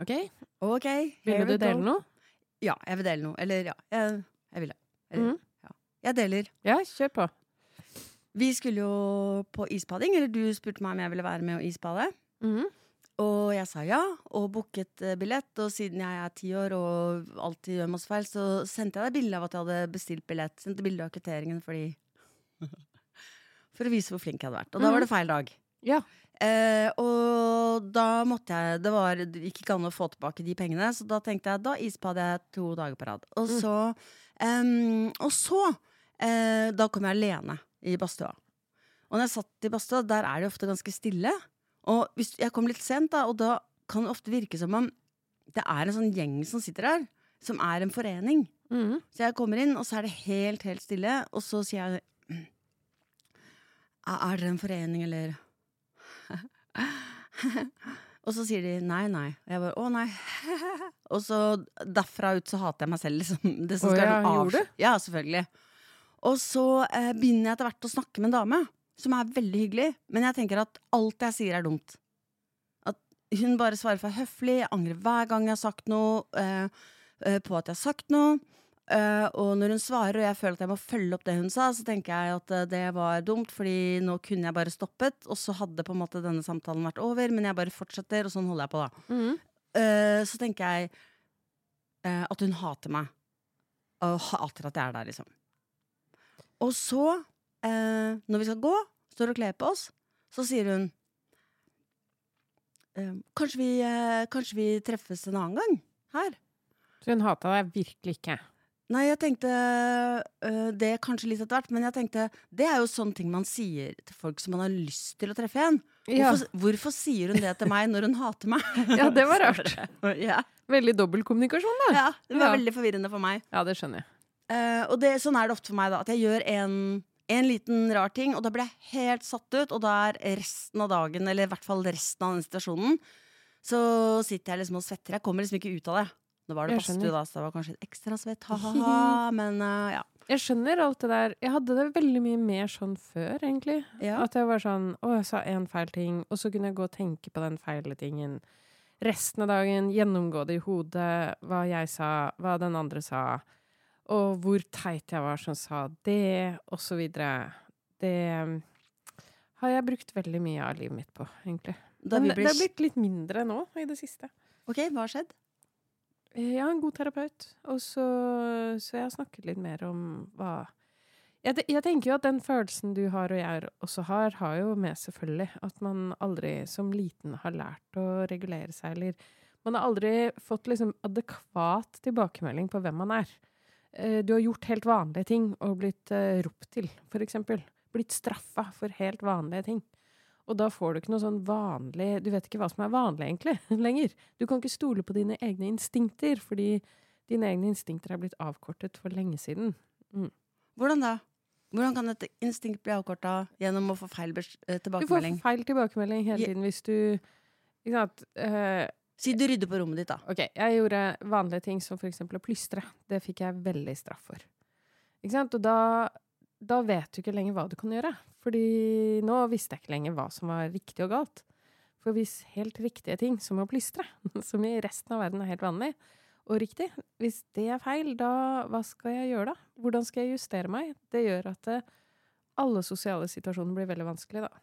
Ok, Ok, Ville du dele noe? Ja, jeg vil dele noe. Eller ja, jeg, jeg ville. Eller, Mhm. ja. Jeg deler. Ja, kjør på. Vi skulle jo på isbading, eller du spurte meg om jeg ville være med og isbade. Mhm. Og jeg sa ja, og booket eh, billett. Og siden jeg er ti år og alltid gjør masse feil, så sendte jeg deg bilde av at jeg hadde bestilt billett. Sendte bilde av kvitteringen fordi For å vise hvor flink jeg hadde vært. Og da Mhm. var det feil dag. Ja. Eh, og da måtte jeg Det var det gikk ikke an å få tilbake de pengene, så da tenkte jeg da isbader jeg to dager på rad. Og Mm. så Og så eh, Da kom jeg alene i badstua. Og når jeg satt i badstua, der er det ofte ganske stille. Og hvis jeg kom litt sent, da, og da kan det ofte virke som om det er en sånn gjeng som sitter der, som er en forening. Mm. Så jeg kommer inn, og så er det helt, helt stille, og så sier jeg er dere en forening, eller Og så sier de nei, nei. Og jeg bare å nei. og så derfra ut så hater jeg meg selv, liksom. Det som Å skal ja, gjorde du? Ja, selvfølgelig. Og så eh, begynner jeg etter hvert å snakke med en dame, som er veldig hyggelig. Men jeg tenker at alt jeg sier, er dumt. At hun bare svarer for høflig, jeg angrer hver gang jeg har sagt noe eh, eh, på at jeg har sagt noe. Eh, og når hun svarer, og jeg føler at jeg må følge opp det hun sa, så tenker jeg at uh, det var dumt, fordi nå kunne jeg bare stoppet, og så hadde på en måte denne samtalen vært over, men jeg bare fortsetter, og sånn holder jeg på, da. Mm. Uh, så tenker jeg at hun hater meg. Og hater at jeg er der, liksom. Og så, når vi skal gå, står og kler på oss, så sier hun kanskje, vi, kanskje vi treffes en annen gang? Her? Så hun hata deg virkelig ikke? Nei, jeg tenkte øh, det kanskje litt etter hvert, men jeg tenkte det er jo sånne ting man sier til folk som man har lyst til å treffe igjen. Ja, Hvorfor, hvorfor sier hun det til meg når hun hater meg? ja det var rart. ja, Veldig dobbeltkommunikasjon, da. ja, det var Ja. veldig forvirrende for meg. Ja, det skjønner jeg. Uh, og det, sånn er det ofte for meg, da. At jeg gjør en, en liten rar ting, og da blir jeg helt satt ut. Og da er resten av dagen, eller i hvert fall resten av den situasjonen, så sitter jeg liksom og svetter. Jeg kommer liksom ikke ut av det. Nå var det badstue, da, så det var kanskje litt ekstra svett. Ha-ha-ha. Men uh, ja. Jeg skjønner alt det der. Jeg hadde det veldig mye mer sånn før, egentlig. ja. At jeg var sånn Å, jeg sa én feil ting, og så kunne jeg gå og tenke på den feile tingen resten av dagen. Gjennomgå det i hodet. Hva jeg sa, hva den andre sa. Og hvor teit jeg var som sa det, og så videre. Det um, har jeg brukt veldig mye av livet mitt på, egentlig. Men det har blitt litt mindre nå i det siste. Ok, hva har skjedd? Har en god terapeut, og så, så jeg har snakket litt mer om hva jeg, jeg tenker jo at den følelsen du har, og jeg også har, har jo med selvfølgelig at man aldri som liten har lært å regulere seg, eller man har aldri fått liksom adekvat tilbakemelding på hvem man er. Eh, Du har gjort helt vanlige ting og blitt eh, ropt til, for eksempel. Blitt straffa for helt vanlige ting. Og da får du ikke noe sånn vanlig Du vet ikke hva som er vanlig, egentlig, lenger. Du kan ikke stole på dine egne instinkter, fordi dine egne instinkter er blitt avkortet for lenge siden. Hvordan da? Hvordan kan et instinkt bli avkorta gjennom å få feil bes- eh, Du får feil tilbakemelding hele tiden hvis du Ikke sant? Uh, Si du rydder på rommet ditt, da. ok, jeg gjorde vanlige ting som for eksempel å plystre. Det fikk jeg veldig straff for. Ikke sant? Og da, da vet du ikke lenger hva du kan gjøre. Fordi nå visste jeg ikke lenger hva som var riktig og galt. For hvis helt riktige ting, som å plystre, som i resten av verden er helt vanlig, og riktig, hvis det er feil, da hva skal jeg gjøre da? Hvordan skal jeg justere meg? Det gjør at eh, alle sosiale situasjoner blir veldig vanskelig, da.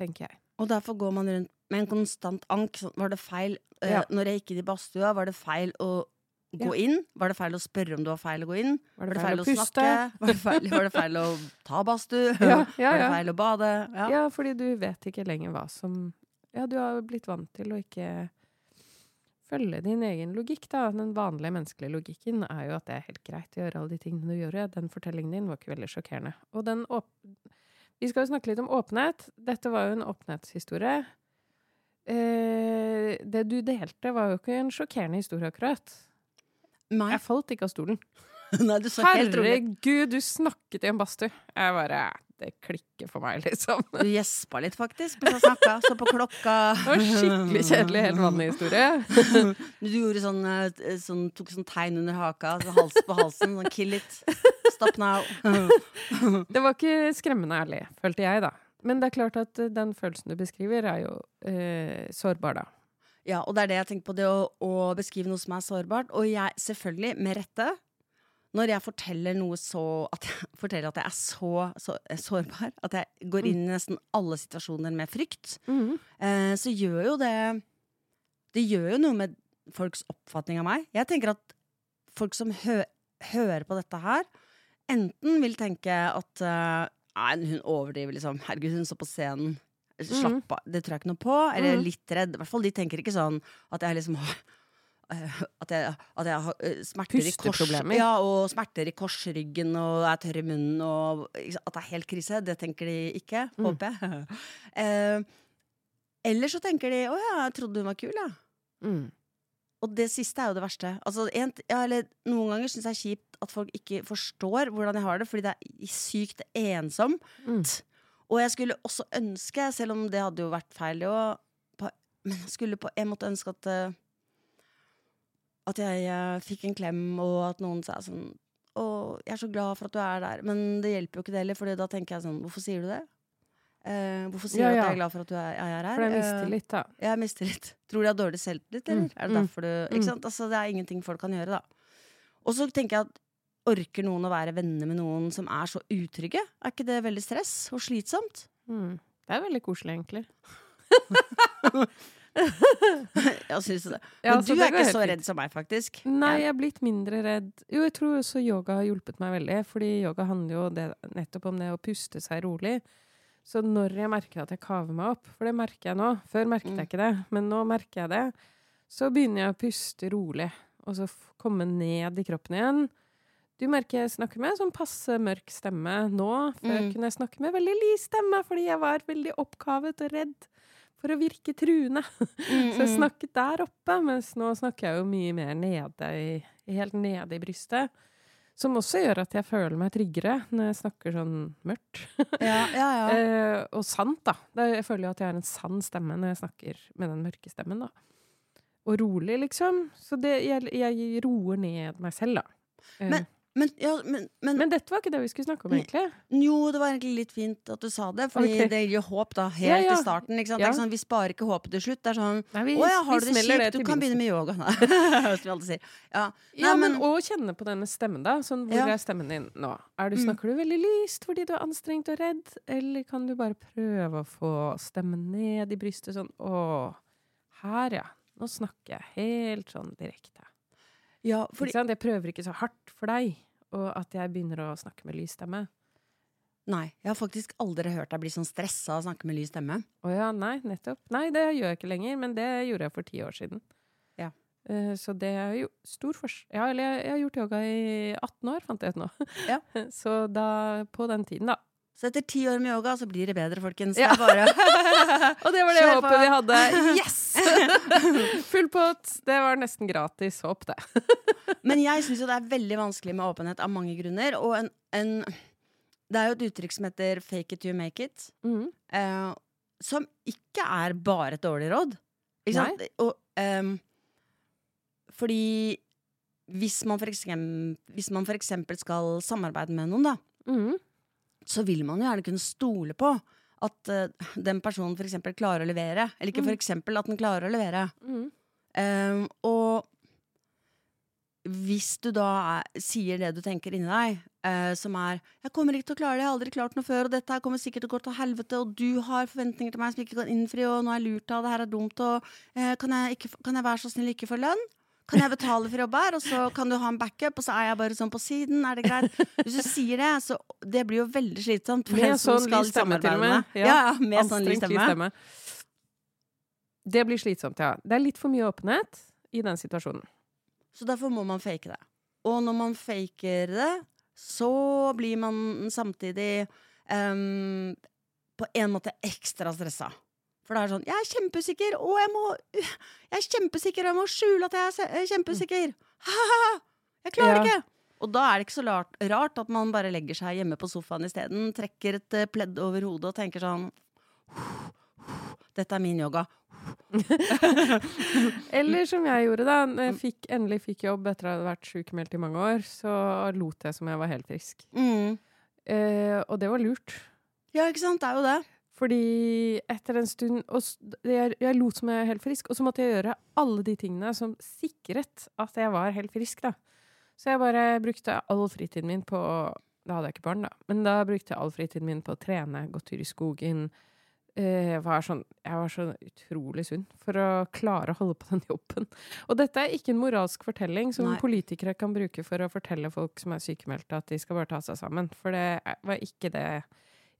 Tenker jeg. Og derfor går man rundt med en konstant ank. Var det feil eh, Ja. når jeg gikk inn i badstua? Var det feil å gå inn? Var det feil å spørre om det var feil å gå inn? Var Var det det feil å puste? snakke? Var det feil, var det feil å ta badstue? Ja, ja, Var det feil å bade? Ja. Ja, fordi du vet ikke lenger hva som Ja, du har blitt vant til å ikke følge din egen logikk, da. Den vanlige menneskelige logikken er jo at det er helt greit å gjøre alle de tingene du gjør. Den fortellingen din var ikke veldig sjokkerende. Og den åp Vi skal jo snakke litt om åpenhet. Dette var jo en åpenhetshistorie. Eh, det du delte, var jo ikke en sjokkerende historie, akkurat. Nei. Jeg falt ikke av stolen. Nei, du Herregud, du snakket i en badstue! Jeg bare Det klikker for meg, liksom. Du gjespa litt, faktisk, mens jeg snakka. Så på klokka. Det var skikkelig kjedelig, helt vanlig historie. Du gjorde sånn, eh, sånn Tok sånn tegn under haka, så hals på halsen. Sånn kill it. Stop now. Det var ikke skremmende ærlig, følte jeg, da. Men det er klart at eh, den følelsen du beskriver, er jo eh, sårbar, da. Ja, og det er det jeg tenker på, det å, å beskrive noe som er sårbart. Og jeg, selvfølgelig, med rette, når jeg forteller noe så At jeg forteller at jeg er så, så eh, sårbar, at jeg går inn i nesten alle situasjoner med frykt, mm. eh, så gjør jo det Det gjør jo noe med folks oppfatning av meg. Jeg tenker at folk som hø hører på dette her, enten vil tenke at uh, Nei, hun overdriver, liksom. Herregud, hun står på scenen. Slapp av. Det tror jeg ikke noe på. Eller Mhm. litt redd. I hvert fall de tenker ikke sånn at jeg liksom har eh, at jeg, at jeg har eh, smerter i kors, ja, og smerter i korsryggen og er tørr i munnen og at det er helt krise. Det tenker de ikke, Mm. håper jeg. eh, eller så tenker de 'Å ja, jeg trodde hun var kul', jeg. Mm. Og det siste er jo det verste. Altså, en, ja, eller, noen ganger syns jeg det er kjipt at folk ikke forstår hvordan jeg har det, fordi det er sykt ensomt. Mm. Og jeg skulle også ønske, selv om det hadde jo vært feil, jo, på, Men jeg skulle på en måte ønske at eh, At jeg eh, fikk en klem, og at noen sa sånn Å, jeg er så glad for at du er der. Men det hjelper jo ikke det heller, for da tenker jeg sånn Hvorfor sier du det? Uh, hvorfor sier Ja, du at ja. jeg er glad for at du er, jeg er her? For det er litt, da. jeg mister litt. Tror de har dårlig selvtillit, eller? Mm, Er det mm, derfor du mm. Ikke sant? Altså, det er ingenting folk kan gjøre, da. Og så tenker jeg at orker noen å være venner med noen som er så utrygge? Er ikke det veldig stress og slitsomt? Mm. Det er veldig koselig, egentlig. jeg syns det? Ja, Men så du det er ikke så redd som meg, faktisk. Nei, Jeg- er blitt mindre redd. Jo, jeg tror også yoga har hjulpet meg veldig. Fordi yoga handler jo det, nettopp om det å puste seg rolig. Så når jeg merker at jeg kaver meg opp, for det merker jeg nå Før merket Mm. jeg ikke det, men nå merker jeg det. Så begynner jeg å puste rolig, og så komme ned i kroppen igjen. Du merker jeg snakker med sånn passe mørk stemme nå. Før Mm. kunne jeg snakke med veldig lys stemme, fordi jeg var veldig oppkavet og redd for å virke truende. Mm, Så jeg mm. snakket der oppe, mens nå snakker jeg jo mye mer nede i, helt nede i brystet. Som også gjør at jeg føler meg tryggere når jeg snakker sånn mørkt. Ja, ja, ja. eh, og sant, da. Jeg føler jo at jeg har en sann stemme når jeg snakker med den mørke stemmen, da. Og rolig, liksom. Så det, jeg, jeg roer ned meg selv, da. Eh, Men- Men, ja, men, men, men dette var ikke det vi skulle snakke om, egentlig. jo, det var egentlig litt fint at du sa det, Fordi okay. det gir håp da, helt Ja, ja. i starten. Sånn, vi sparer ikke håpet til slutt. Det er sånn Nei, vi, Å ja, har du det kjipt? Du kan begynne med yoga. Nei, som vi alltid sier. Ja. Nei, men, og kjenne på denne stemmen, da. Sånn, hvor er stemmen din nå? Du, Mm. snakker du veldig lyst fordi du er anstrengt og redd, eller kan du bare prøve å få stemmen ned i brystet sånn Å, her, ja. Nå snakker jeg helt sånn direkte. Ja, fordi? Jeg prøver ikke så hardt for deg, og at jeg begynner å snakke med lys stemme. nei, jeg har faktisk aldri hørt deg bli sånn stressa av å snakke med lys stemme. Å ja, nei, nettopp. Nei, det gjør jeg ikke lenger, men det gjorde jeg for ti år siden. Ja. Uh, så det er jo stor forskjell Ja, eller jeg, jeg har gjort yoga i 18 år, fant jeg ut nå. Ja. Så da, på den tiden, da. Så etter ti år med yoga, så blir det bedre, folkens. Ja. Det bare Og det var det Kjør håpet vi hadde. Yes! Full pott. Det var nesten gratis håp, det. Men jeg syns jo det er veldig vanskelig med åpenhet av mange grunner. Og en, en Det er jo et uttrykk som heter 'fake it you make it'. mm. eh, som ikke er bare et dårlig råd. Ikke sant? Og, um, fordi hvis man, for eksempel, hvis man for eksempel skal samarbeide med noen, da, Mhm. Så vil man jo gjerne kunne stole på at uh, den personen for eksempel klarer å levere. Eller ikke Mm. for eksempel at den klarer å levere. Mm. Ehm, og hvis du da er, sier det du tenker inni deg, uh, som er 'Jeg kommer ikke til å klare det, jeg har aldri klart noe før', og 'dette her kommer sikkert til å gå til helvete', og 'du har forventninger til meg som ikke kan innfri', og 'nå er jeg lurt av, det her er dumt', og uh, kan, jeg ikke, 'kan jeg være så snill ikke få lønn'? Kan jeg betale for jobb her, og så kan du ha en backup, og så er jeg bare sånn på siden, er det greit? Hvis du sier det, så det blir jo veldig slitsomt for den som sånn skal til og samarbeide med. med. Ja. Ja, med sånn lys stemme. Det blir slitsomt, ja. Det er litt for mye åpenhet i den situasjonen. Så derfor må man fake det. Og når man faker det, så blir man samtidig um, på en måte ekstra stressa. For det er sånn 'Jeg er kjempesikker, og jeg må Jeg er kjempesikker, og jeg må skjule at jeg er kjempesikker'. er. Ha-ha-ha! Jeg klarer Ja. ikke! Og da er det ikke så rart, rart at man bare legger seg hjemme på sofaen isteden, trekker et eh, pledd over hodet og tenker sånn Dette er min yoga. Eller som jeg gjorde, da. Mm. jeg fikk, endelig fikk jobb etter å ha vært sjukmeldt i mange år, så lot jeg som jeg var helt frisk. Mm. Eh, og det var lurt. Ja, ikke sant? Det er jo det. Fordi etter en stund og jeg, jeg lot som jeg er helt frisk, og så måtte jeg gjøre alle de tingene som sikret at jeg var helt frisk, da. Så jeg bare brukte all fritiden min på Da hadde jeg ikke barn, da. Men da brukte jeg all fritiden min på å trene, gå tur i skogen. Eh, Jeg var, sånn, jeg var så utrolig sunn for å klare å holde på den jobben. Og dette er ikke en moralsk fortelling som Nei. politikere kan bruke for å fortelle folk som er sykemeldte, at de skal bare ta seg sammen. For det var ikke det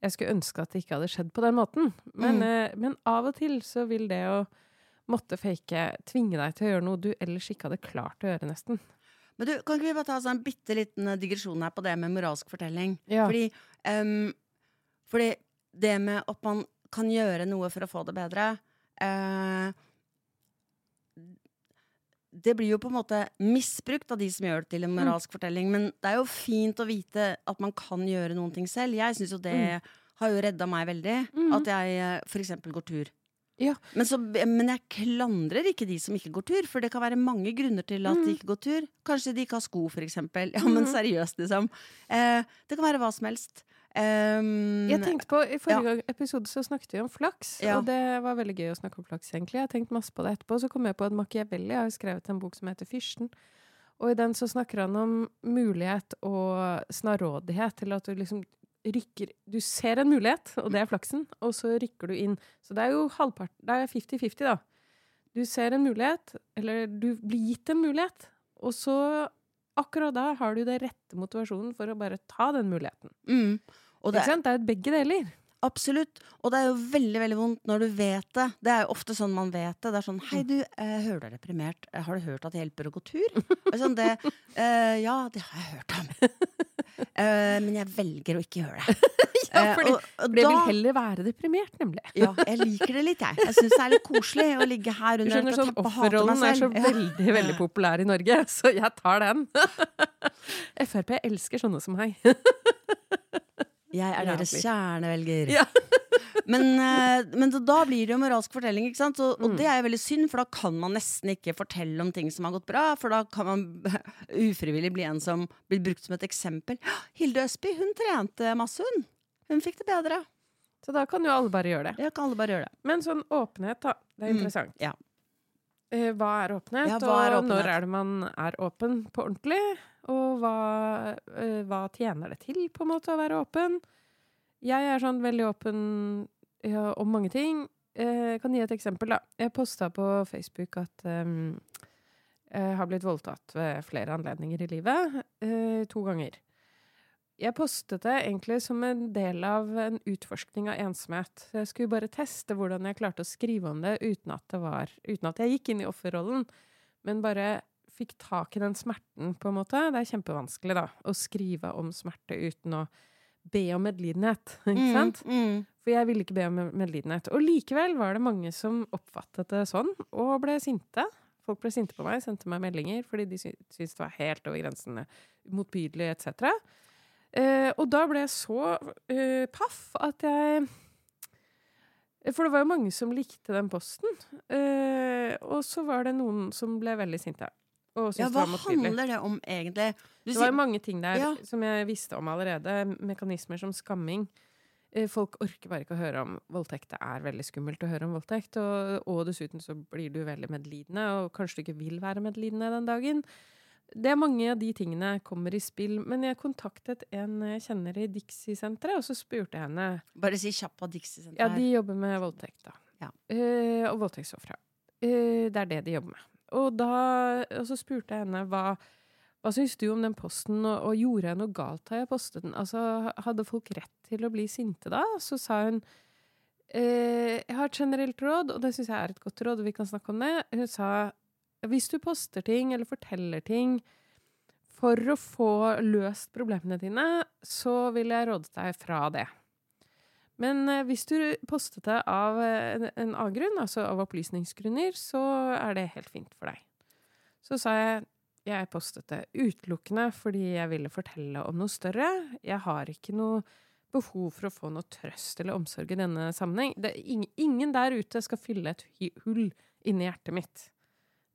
jeg skulle ønske at det ikke hadde skjedd på den måten. Men, Mm. eh, men av og til så vil det å måtte fake tvinge deg til å gjøre noe du ellers ikke hadde klart å gjøre, nesten. Men du, kan ikke vi bare ta sånn en bitte liten eh, digresjon her på det med moralsk fortelling? Ja. Fordi, um, fordi det med at man kan gjøre noe for å få det bedre eh, Det blir jo på en måte misbrukt av de som gjør det til en moralsk fortelling. Men det er jo fint å vite at man kan gjøre noen ting selv. Jeg syns jo det har jo redda meg veldig. Mm. At jeg f.eks. for eksempel går tur. Ja. Men, så, men jeg klandrer ikke de som ikke går tur, for det kan være mange grunner til at de ikke går tur. Kanskje de ikke har sko, eksempel. Ja, men Mhm. seriøst, liksom. Eh, det kan være hva som helst. Um, Jeg tenkte på, I forrige ja. episode så snakket vi om flaks, Ja. og det var veldig gøy å snakke om flaks. egentlig. Jeg har tenkt masse på det etterpå. Så kom jeg på at Machiavelli har skrevet en bok som heter Fyrsten. Og i den så snakker han om mulighet og snarrådighet til at du liksom rykker Du ser en mulighet, og det er flaksen, og så rykker du inn. Så det er jo halvpart Det er 50-50, da. Du ser en mulighet, eller du blir gitt en mulighet, og så Akkurat da har du den rette motivasjonen for å bare ta den muligheten. mm, og det? Det er begge deler. Absolutt. Og det er jo veldig veldig vondt når du vet det. Det er jo ofte sånn man vet det. Det er sånn Hei, du, jeg hører du er deprimert? Eh, Har du hørt at det hjelper å gå tur? Sånn, det, eh, ja, det har jeg hørt om. Eh, men jeg velger å ikke gjøre det. Ja, for det, og fordi vil heller være deprimert, nemlig. Ja, jeg liker det litt, jeg. Jeg syns det er litt koselig å ligge her under skjønner, sånn Offerrollen er så veldig veldig populær i Norge, så jeg tar den. Frp elsker sånne som meg. Jeg er deres kjernevelger. Ja. men, eh, men da- blir det jo moralsk fortelling, ikke sant? Og, og Mm. det er jo veldig synd, for da kan man nesten ikke fortelle om ting som har gått bra. For da kan man ufrivillig bli en som blir brukt som et eksempel. Hilde Østby, hun trente masse, hun. Hun fikk det bedre. Så da kan jo alle bare gjøre det. Ja, kan alle bare gjøre det. Men sånn åpenhet, da. Det er Mm, interessant. ja. Eh, hva er åpenhet, Ja, hva er og når er det man er åpen på ordentlig? Og hva, eh, hva tjener det til, på en måte, å være åpen? Jeg er sånn veldig åpen ja, om mange ting. Eh, Jeg kan gi et eksempel, da. Jeg posta på Facebook at um, jeg har blitt voldtatt ved flere anledninger i livet. Uh, to ganger. Jeg postet det egentlig som en del av en utforskning av ensomhet. Jeg skulle bare teste hvordan jeg klarte å skrive om det uten at, det var, uten at jeg gikk inn i offerrollen, men bare fikk tak i den smerten, på en måte. Det er kjempevanskelig, da, å skrive om smerte uten å be om medlidenhet, ikke sant? Mm, mm. For jeg ville ikke be om medlidenhet. Og likevel var det mange som oppfattet det sånn, og ble sinte. Folk ble sinte på meg, sendte meg meldinger fordi de syntes det var helt over grensene, motbydelig etc. Eh, og da ble jeg så eh, paff at jeg For det var jo mange som likte den posten. Eh, og så var det noen som ble veldig sinte. Ja, hva det handler det om egentlig? Du Det var jo mange ting der Ja. som jeg visste om allerede. Mekanismer som skamming. Eh, Folk orker bare ikke å høre om voldtekt. Det er veldig skummelt å høre om voldtekt. Og, og dessuten så blir du veldig medlidende, og kanskje du ikke vil være medlidende den dagen. Det er mange av de tingene kommer i spill. Men jeg kontaktet en jeg kjenner i Dixie-senteret, og så spurte jeg henne Bare si kjapt av Dixie-senteret. Ja, de jobber med voldtekt, da. Ja. Uh, og voldtektsofre. Uh, det er det de jobber med. Og, da, og så spurte jeg henne hva hva syns du om den posten, og, og gjorde jeg noe galt da jeg postet den? Altså, Hadde folk rett til å bli sinte da? Så sa hun eh, Jeg har et generelt råd, og det syns jeg er et godt råd, og vi kan snakke om det. Hun sa hvis du poster ting eller forteller ting for å få løst problemene dine, så vil jeg råde deg fra det. Men eh, hvis du postet det av eh, en, en annen grunn, altså av opplysningsgrunner, så er det helt fint for deg. Så sa jeg jeg postet det utelukkende fordi jeg ville fortelle om noe større. Jeg har ikke noe behov for å få noe trøst eller omsorg i denne sammenheng. Ingen der ute skal fylle et hull inni hjertet mitt.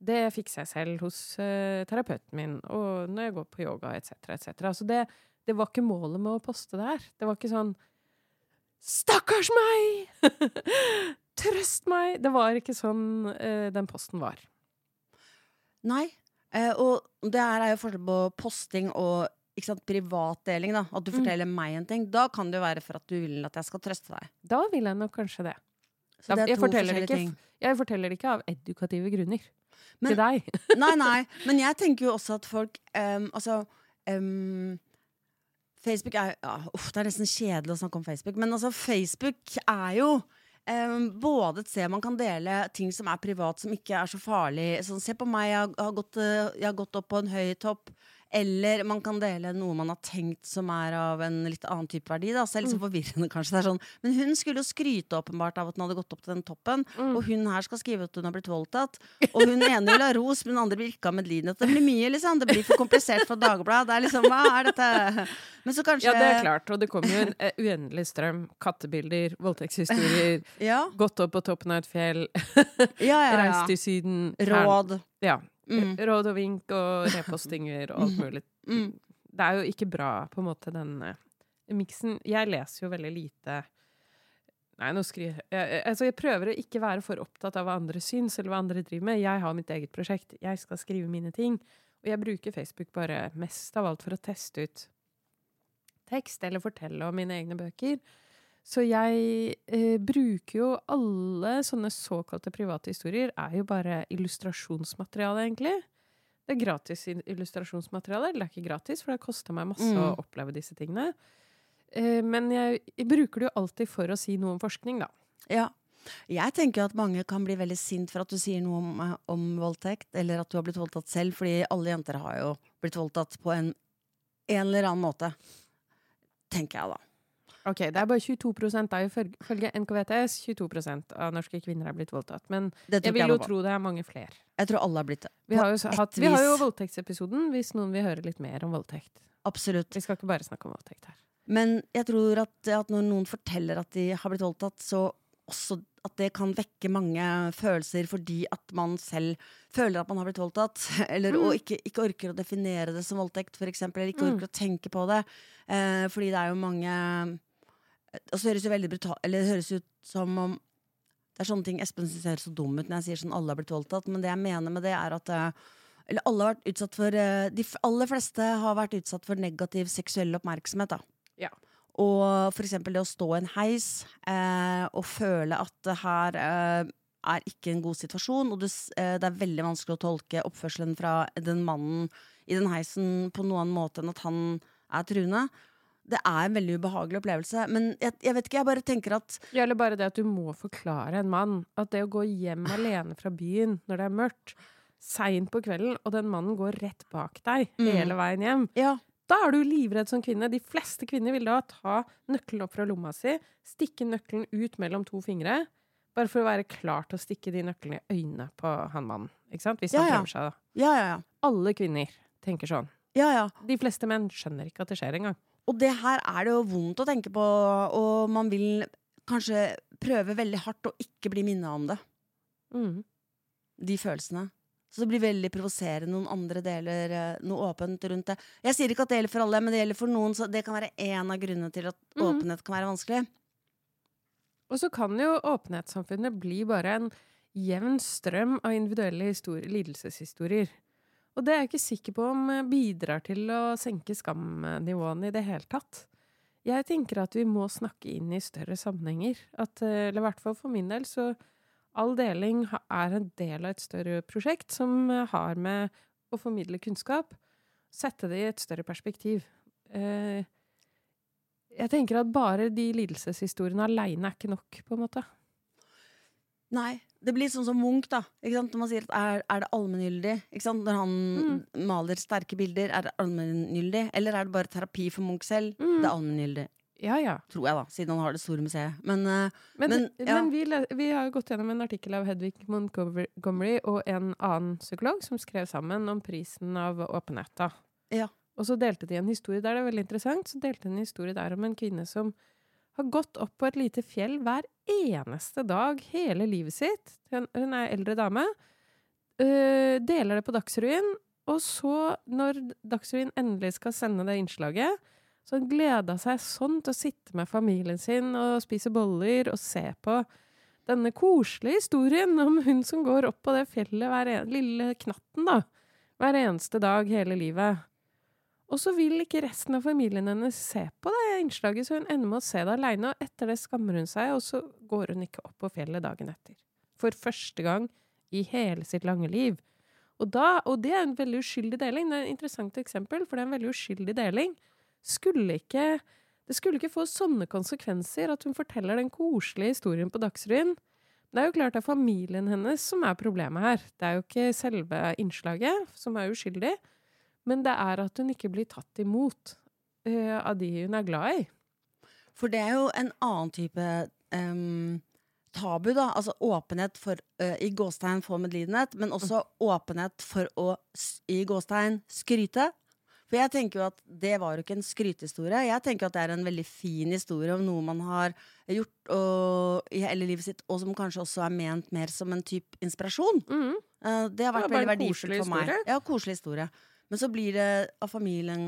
Det fikser jeg selv hos uh, terapeuten min, og når jeg går på yoga, etc., etc. Så det, det var ikke målet med å poste det her. Det var ikke sånn Stakkars meg! Trøst meg! Det var ikke sånn uh, den posten var. Nei. Uh, og det her er jo forskjell på posting og sant, privatdeling. da At du Mm. forteller meg en ting. Da kan det jo være for at du vil at jeg skal trøste deg. Da vil jeg nok kanskje det. Da- det er jeg forteller ikke. Jeg forteller det ikke av edukative grunner. Men- til deg. Nei, nei. Men jeg tenker jo også at folk um, Altså um, Facebook er ja, uff, Det er nesten kjedelig å snakke om Facebook, men altså Facebook er jo um, både et sted man kan dele ting som er privat, som ikke er så farlig. Sånn, se på meg, jeg har, gått, eh, jeg har gått opp på en høy topp. Eller man kan dele noe man har tenkt som er av en litt annen type verdi. Da. Så det er forvirrende, kanskje. Sånn. Men hun skulle jo skryte åpenbart av at hun hadde gått opp til den toppen. Mm. Og hun her skal skrive at hun har blitt voldtatt. Og hun ene vil ha ros, men den andre vil ikke ha medlidenhet. Det blir mye, liksom. Det blir for komplisert for Dagbladet. Det er liksom, hva er dette? Men så kanskje Ja, det er klart. Og det kommer jo en eh, uendelig strøm. Kattebilder, voldtektshistorier, Ja, gått opp på toppen av et fjell, ja, ja. reist til Syden. Råd. Ja. Mm. Råd og vink og repostinger og alt mulig. Mm. Det er jo ikke bra, på en måte, den uh, miksen. Jeg leser jo veldig lite Nei, nå skriver jeg, jeg Altså, jeg prøver å ikke være for opptatt av hva andre syns, eller hva andre driver med. Jeg har mitt eget prosjekt. Jeg skal skrive mine ting. Og jeg bruker Facebook bare mest av alt for å teste ut tekst, eller fortelle om mine egne bøker. Så jeg eh, bruker jo alle sånne såkalte private historier, er jo bare illustrasjonsmateriale, egentlig. Det er gratis illustrasjonsmateriale. eller Det er ikke gratis, for det koster meg masse Mm. å oppleve disse tingene. Eh, men jeg, jeg bruker det jo alltid for å si noe om forskning, da. Ja. Jeg tenker at mange kan bli veldig sint for at du sier noe om, eh, om voldtekt, eller at du har blitt voldtatt selv, fordi alle jenter har jo blitt voldtatt på en, en eller annen måte. Tenker jeg, da. Ok, Det er bare 22 da, ifølge NKVTS 22% av norske kvinner er blitt voldtatt. Men jeg vil jo jeg, tro det er mange flere. Jeg tror alle har blitt det. Vi har, jo, hatt, vi har jo voldtektsepisoden, hvis noen vil høre litt mer om voldtekt. Absolutt. Vi skal ikke bare snakke om voldtekt her. Men jeg tror at, at når noen forteller at de har blitt voldtatt, så også at det kan vekke mange følelser fordi at man selv føler at man har blitt voldtatt. Eller Mm. og ikke, ikke orker å definere det som voldtekt, eksempel. Eller ikke Mm. orker å tenke på det. Eh, fordi det er jo mange Og så høres det veldig brutal Eller det høres ut som om Det er sånne ting Espen syns høres så dum ut når jeg sier sånn alle har blitt voldtatt, men det jeg mener med det, er at eh, eller alle har vært utsatt for eh, De aller fleste har vært utsatt for negativ seksuell oppmerksomhet. da Ja. Og for eksempel det å stå i en heis eh, og føle at det her eh, er ikke en god situasjon, og det, eh, det er veldig vanskelig å tolke oppførselen fra den mannen i den heisen på noen annen måte enn at han er truende. Det er en veldig ubehagelig opplevelse. Men jeg, jeg vet ikke, jeg bare tenker at Ja, eller bare det at du må forklare en mann at det å gå hjem alene fra byen når det er mørkt, seint på kvelden, og den mannen går rett bak deg Mm. hele veien hjem, Ja, da er du livredd som kvinne. De fleste kvinner vil da ta nøkkelen opp fra lomma si, stikke nøkkelen ut mellom to fingre, bare for å være klar til å stikke de nøklene i øynene på han mannen. Ikke sant? Hvis han Ja, ja. prøver seg, da. Alle kvinner tenker sånn. ja, ja. De fleste menn skjønner ikke at det skjer engang. Og det her er det jo vondt å tenke på, og man vil kanskje prøve veldig hardt å ikke bli minna om det. Mm. De følelsene. Så det blir veldig provoserende. Noen andre deler eh, noe åpent rundt det. Jeg sier ikke at det gjelder for alle, men det gjelder for noen, så det kan være en av grunnene til at mm. åpenhet kan være vanskelig. Og så kan jo åpenhetssamfunnet bli bare en jevn strøm av individuelle lidelseshistorier. Og det er jeg ikke sikker på om eh, bidrar til å senke skamnivåene i det hele tatt. Jeg tenker at vi må snakke inn i større sammenhenger. At, eh, eller i hvert fall for min del, så all deling er en del av et større prosjekt som eh, har med å formidle kunnskap. Sette det i et større perspektiv. Jeg tenker at bare de lidelseshistoriene aleine er ikke nok, på en måte. Nei. Det blir sånn som Munch, da. Når man sier at er, er det allmenngyldig? Når han Mm. maler sterke bilder, er det allmenngyldig? Eller er det bare terapi for Munch selv? Mm. Det er allmenngyldig. Ja, ja. Tror jeg, da. Siden han har det store museet. Men eh, Men, men, Men, vi, vi har gått gjennom en artikkel av Hedvig Montgomery og en annen psykolog som skrev sammen om prisen av åpenhet. Ja. Og så delte de en historie der det er veldig interessant. Så delte de en historie der om en kvinne som har gått opp på et lite fjell hver eneste dag hele livet sitt. Hun, hun er eldre dame. Uh, deler det på Dagsrevyen. Og så, når Dagsrevyen endelig skal sende det innslaget, Så han gleda seg sånn til å sitte med familien sin og spise boller og se på denne koselige historien om hun som går opp på det fjellet hver en, lille knatten, da, hver eneste dag hele livet. Og så vil ikke resten av familien hennes se på det innslaget, så hun ender med å se det aleine, og etter det skammer hun seg, og så går hun ikke opp på fjellet dagen etter. For første gang i hele sitt lange liv. Og, da, og det er en veldig uskyldig deling. Det er et interessant eksempel, for det er en veldig uskyldig deling. Skulle ikke, det skulle ikke få sånne konsekvenser at hun forteller den koselige historien på Dagsrevyen. Det er jo klart det er familien hennes som er problemet her. Det er jo ikke selve innslaget som er uskyldig. Men det er at hun ikke blir tatt imot uh, av de hun er glad i. For det er jo en annen type um, tabu, da. Altså åpenhet for uh, i gåstegn få medlidenhet, men også åpenhet for å i gåstegn skryte. For jeg tenker jo at det var jo ikke en skrytehistorie. Jeg tenker at det er en veldig fin historie om noe man har gjort og, i hele livet sitt, og som kanskje også er ment mer som en type inspirasjon. Mm. Uh, det har vært Det veldig verdifullt for meg. historie. Ja, koselig historie. Men så blir det av familien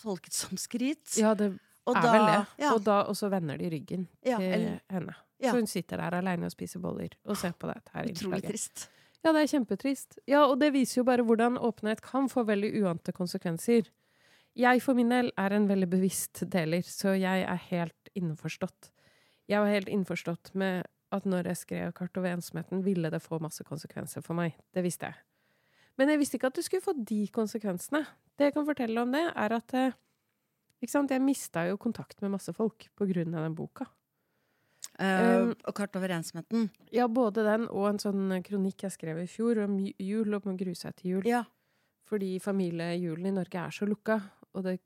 tolket som skryt. Ja, det og er da, vel det. Ja, Og da også vender de ryggen ja, til eller, henne. Så hun sitter der aleine og spiser boller og ser på dette her utrolig trist. Ja, det er kjempetrist. Ja, og det viser jo bare hvordan åpenhet kan få veldig uante konsekvenser. Jeg for min del er en veldig bevisst deler, så jeg er helt innforstått. Jeg var helt innforstått med at når jeg skrev Kart over ensomheten, ville det få masse konsekvenser for meg. Det visste jeg. Men jeg visste ikke at det skulle få de konsekvensene. Det jeg kan fortelle om det, er at eh, jeg mista jo kontakt med masse folk på grunn av den boka. Uh, Um, og kart over ensomheten. Ja, både den og en sånn kronikk jeg skrev i fjor om jul, og om å grue seg til jul. Ja. Fordi familiejulen i Norge er så lukka. Og det,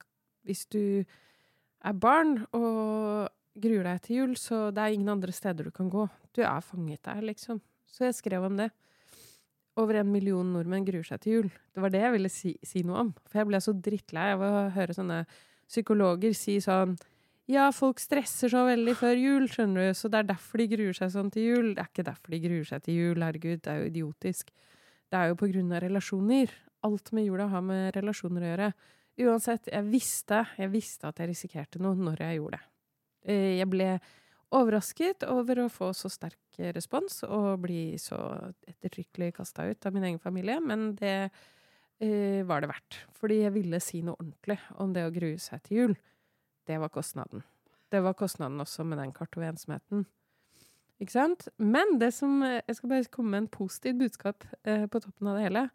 hvis du er barn og gruer deg til jul, så det er ingen andre steder du kan gå. Du er fanget der, liksom. Så jeg skrev om det. Over en million nordmenn gruer seg til jul. Det var det jeg ville si, si noe om. For jeg ble så drittlei av å høre sånne psykologer si sånn Ja, folk stresser så veldig før jul, skjønner du, så det er derfor de gruer seg sånn til jul. Det er ikke derfor de gruer seg til jul, herregud, det er jo idiotisk. Det er jo på grunn av relasjoner. Alt med jula har med relasjoner å gjøre. Uansett, jeg visste, jeg visste at jeg risikerte noe når jeg gjorde det. Eh, Jeg ble overrasket over å få så sterk respons og bli så ettertrykkelig kasta ut av min egen familie, men det eh, var det verdt. Fordi jeg ville si noe ordentlig om det å grue seg til jul. Det var kostnaden. Det var kostnaden også med den kartovensomheten. ensomheten. Ikke sant? Men det som Jeg skal bare komme med en positivt budskap eh, på toppen av det hele.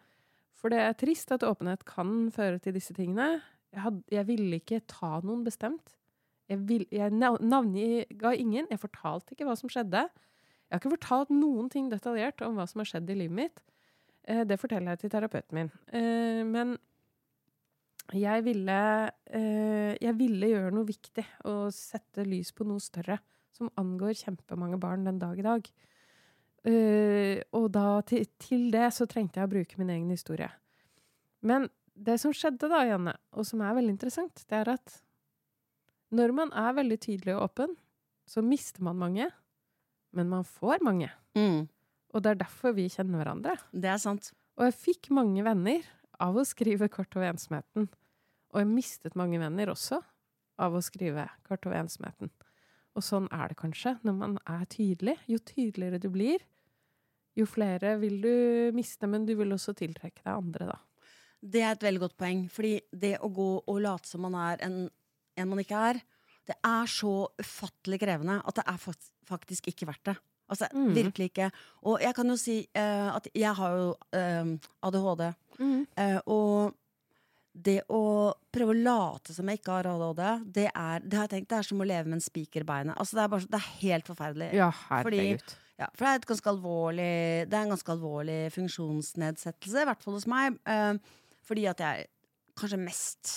For det er trist at åpenhet kan føre til disse tingene. Jeg, had, jeg ville ikke ta noen bestemt. Jeg, vil, jeg nav- navnga ingen. Jeg fortalte ikke hva som skjedde. Jeg har ikke fortalt noen ting detaljert om hva som har skjedd i livet mitt. Eh, det forteller jeg til terapeuten min. Eh, men jeg ville, eh, jeg ville gjøre noe viktig og sette lys på noe større som angår kjempemange barn den dag i dag. Og da, til, til det så trengte jeg å bruke min egen historie. Men det som skjedde da, Janne, og som er veldig interessant, det er at når man er veldig tydelig og åpen, så mister man mange, men man får mange. Mm, Og det er derfor vi kjenner hverandre. det er sant. Og jeg fikk mange venner av å skrive Kart over ensomheten. Og jeg mistet mange venner også av å skrive Kart over ensomheten. Og sånn er det kanskje når man er tydelig. Jo tydeligere du blir, jo flere vil du miste, men du vil også tiltrekke deg andre, da. Det er et veldig godt poeng. Fordi det å gå og late som man er en, en man ikke er, det er så ufattelig krevende at det er faktisk ikke verdt det. Altså, Mm. Virkelig ikke. Og jeg kan jo si uh, at jeg har jo uh, ADHD. Eh, og det å prøve å late som jeg ikke har ADHD, det er, det har jeg tenkt, det er som å leve med en spiker i beinet. Altså, det, er bare, det er helt forferdelig. Ja, Fordi-. Ja, for det er, et ganske alvorlig, det er en ganske alvorlig funksjonsnedsettelse, i hvert fall hos meg. Eh, fordi at jeg kanskje mest